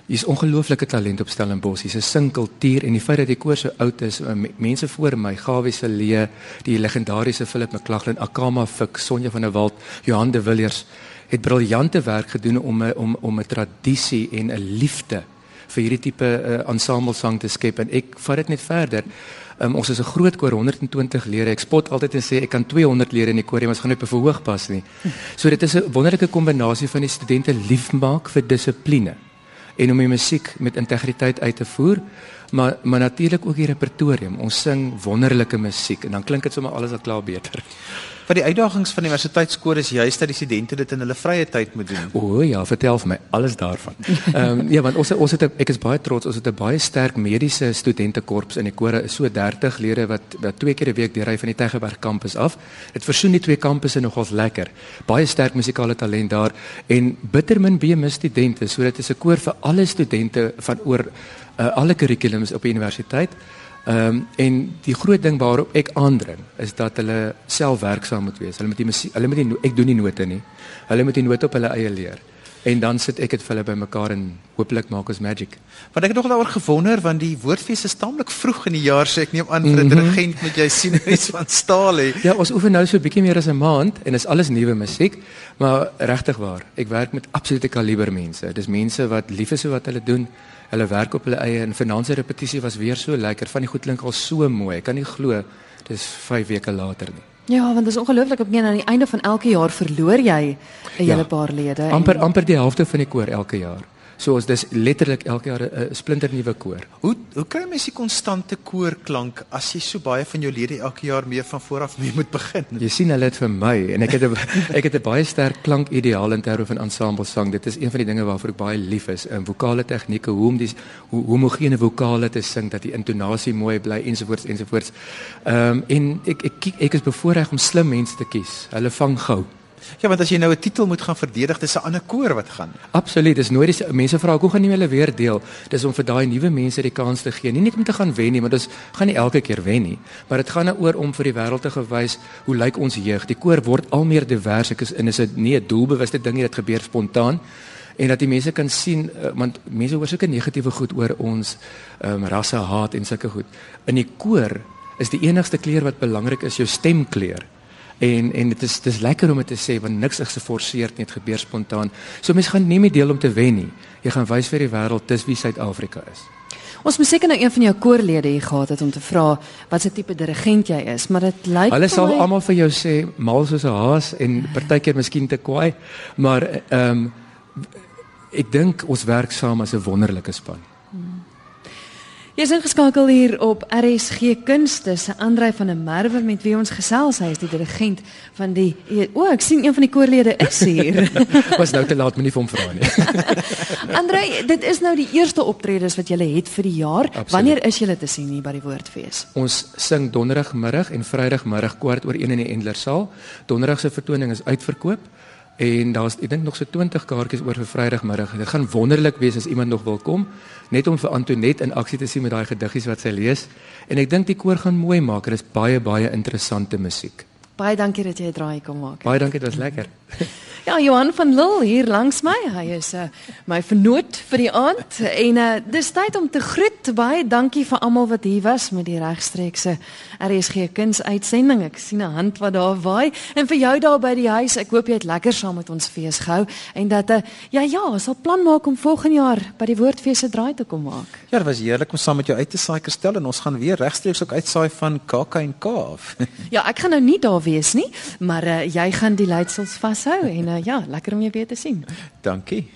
Hier's ongelooflike talent op Stellenbosch. Hier's 'n singkultuur en die feit dat die koor so oud is, uh, mense voor my, Gawie se Lee, die legendariese Philip McLaughlin, Akama Fik, Sonja van der Walt, Johan de Villiers, het briljante werk gedoen om 'n om om 'n tradisie en 'n liefde vir hierdie tipe uh, ensemblesang te skep en ek vat dit net verder. Um, ons is 'n groot koor 120 lede. Ek spot altyd en sê ek kan 200 lede in die koor hê, maar ons gaan net bevoeg pas nie. So dit is 'n wonderlike kombinasie van die studente liefmaak vir dissipline en om die musiek met integriteit uit te voer, maar maar natuurlik ook die repertorium. Ons sing wonderlike musiek en dan klink dit sommer alles al klaar beter. Wat die uitdagings van die universiteitskoor is juist dat die studente dit in hulle vrye tyd moet doen. O ja, vertel vir my alles daarvan. Ehm um, ja, want ons ons het ek is baie trots, ons het 'n baie sterk mediese studentekorps in die koor, so 30 lede wat wat twee keer 'n week deur hy van die Tygerberg kampus af. Dit versoen die twee kampusse nogals lekker. Baie sterk musikale talent daar en bittermin BM studente, so dit is 'n koor vir alle studente van oor uh, alle kurrikulums op die universiteit. Ehm um, en die groot ding waarop ek aandring is dat hulle self werksaam moet wees. Hulle moet die musie, hulle moet die ek doen nie note nie. Hulle moet die note op hulle eie leer. En dan sit ek dit vir hulle bymekaar en hopelik maak ons magic. Want ek het nog daaroor gewonder want die woordfees is taamlik vroeg in die jaar, so ek neem aan vir 'n dirigent moet jy sien iets van staal hê. Ja, ons oefen nou so 'n bietjie meer as 'n maand en is alles nuwe musiek, maar regtig waar. Ek werk met absolute kaliber mense. Dis mense wat lief is vir wat hulle doen. Hulle werk op hulle eie en se repetisie was weer so lekker. Van die goed klink al so mooi. Ek kan nie glo dis 5 weke later nie. Ja, want dit is ongelooflik op een aan die einde van elke jaar verloor jy 'n hele paar lede. en- Amper amper die helfte van die koor elke jaar. So ons dis letterlik elke jaar 'n splinternuwe koor. Hoe hoe kry mens die konstante koorklank as jy so baie van jou lede elke jaar meer van voor af mee moet begin? Jy sien hulle dit vir my en ek het 'n ek het 'n baie sterk klankideaal in terme van ensemblesang. Dit is een van die dinge waarvoor ek baie lief is. In vokale tegnieke, hoe om die hoe homogene vokale te sing dat die intonasie mooi bly ensovoorts ensovoorts. Ehm um, en ek ek ek is bevoorreg om slim mense te kies. Hulle vang gou. Ja, want as jy nou 'n titel moet gaan verdedig, dis 'n ander koor wat gaan. Absoluut, dis nooit die mense vra hoe gaan nie hulle weer deel. Dis om vir daai nuwe mense die kans te gee. Nie net om te gaan wen nie, maar dis gaan nie elke keer wen nie, maar dit gaan daaroor om vir die wêreld te gewys hoe lyk ons jeug. Die koor word al meer divers. Ek is en is dit nie 'n doelbewuste ding nie, dit gebeur spontaan en dat die mense kan sien uh, want mense hoor sulke negatiewe goed oor ons um, rasse haat en sulke goed. In die koor is die enigste kleur wat belangrik is jou stemkleur. En en dit is dis lekker om dit te sê want niks is geforseer nie, dit gebeur spontaan. So mense gaan nie meer deel om te wen nie. Jy gaan wys vir die wêreld dis wie Suid-Afrika is. Ons moet seker nou een van jou koorlede hier gehad het om te vra wat se tipe dirigent jy is, maar dit lyk Hulle sal my- almal vir jou sê mal soos 'n haas en partykeer miskien te kwaai, maar ehm um, ek dink ons werk saam as 'n wonderlike span. Jy's ingeskakel hier op RSG Kunste se Andrei van der Merwe met wie ons gesels. Hy is die dirigent van die O, ek sien een van die koorlede is hier. Was nou te laat, moenie vir hom vra nie. Andrei, dit is nou die eerste optredes wat jy het vir die jaar. Absoluut. Wanneer is jy te sien hier by die Woordfees? Ons sing donderdagmiddag en vrydagmiddag kwart oor 1 in die Endlersaal. Donderdag se vertoning is uitverkoop en daar's ek dink nog so 20 kaartjies oor vir vrydagmiddag. Dit gaan wonderlik wees as iemand nog wil kom, net om vir Antoinette in aksie te sien met daai gediggies wat sy lees. En ek dink die koor gaan mooi maak. Dit is baie baie interessante musiek. Baie dankie dat jy draai kom maak. Baie dankie, dit was lekker. Ja, Johan van Lille hier langs my. Hy is uh, my vernoot vir die aand en uh, dis tyd om te groet. Baie dankie vir almal wat hier was met die regstreekse RSG kunsuitsending. Ek sien 'n hand wat daar waai en vir jou daar by die huis. Ek hoop jy het lekker saam met ons fees gehou en dat uh, ja ja, ons sal plan maak om volgende jaar by die Woordfees se draai te kom maak. Ja, dit was heerlik om saam met jou uit te saai Kerstel en ons gaan weer regstreeks ook uitsaai van KK en K af. Ja, ek gaan nou nie daar wees nie, maar uh, jy gaan die leiersels vashou en uh, ja, lekker om jou weer te sien. Dankie.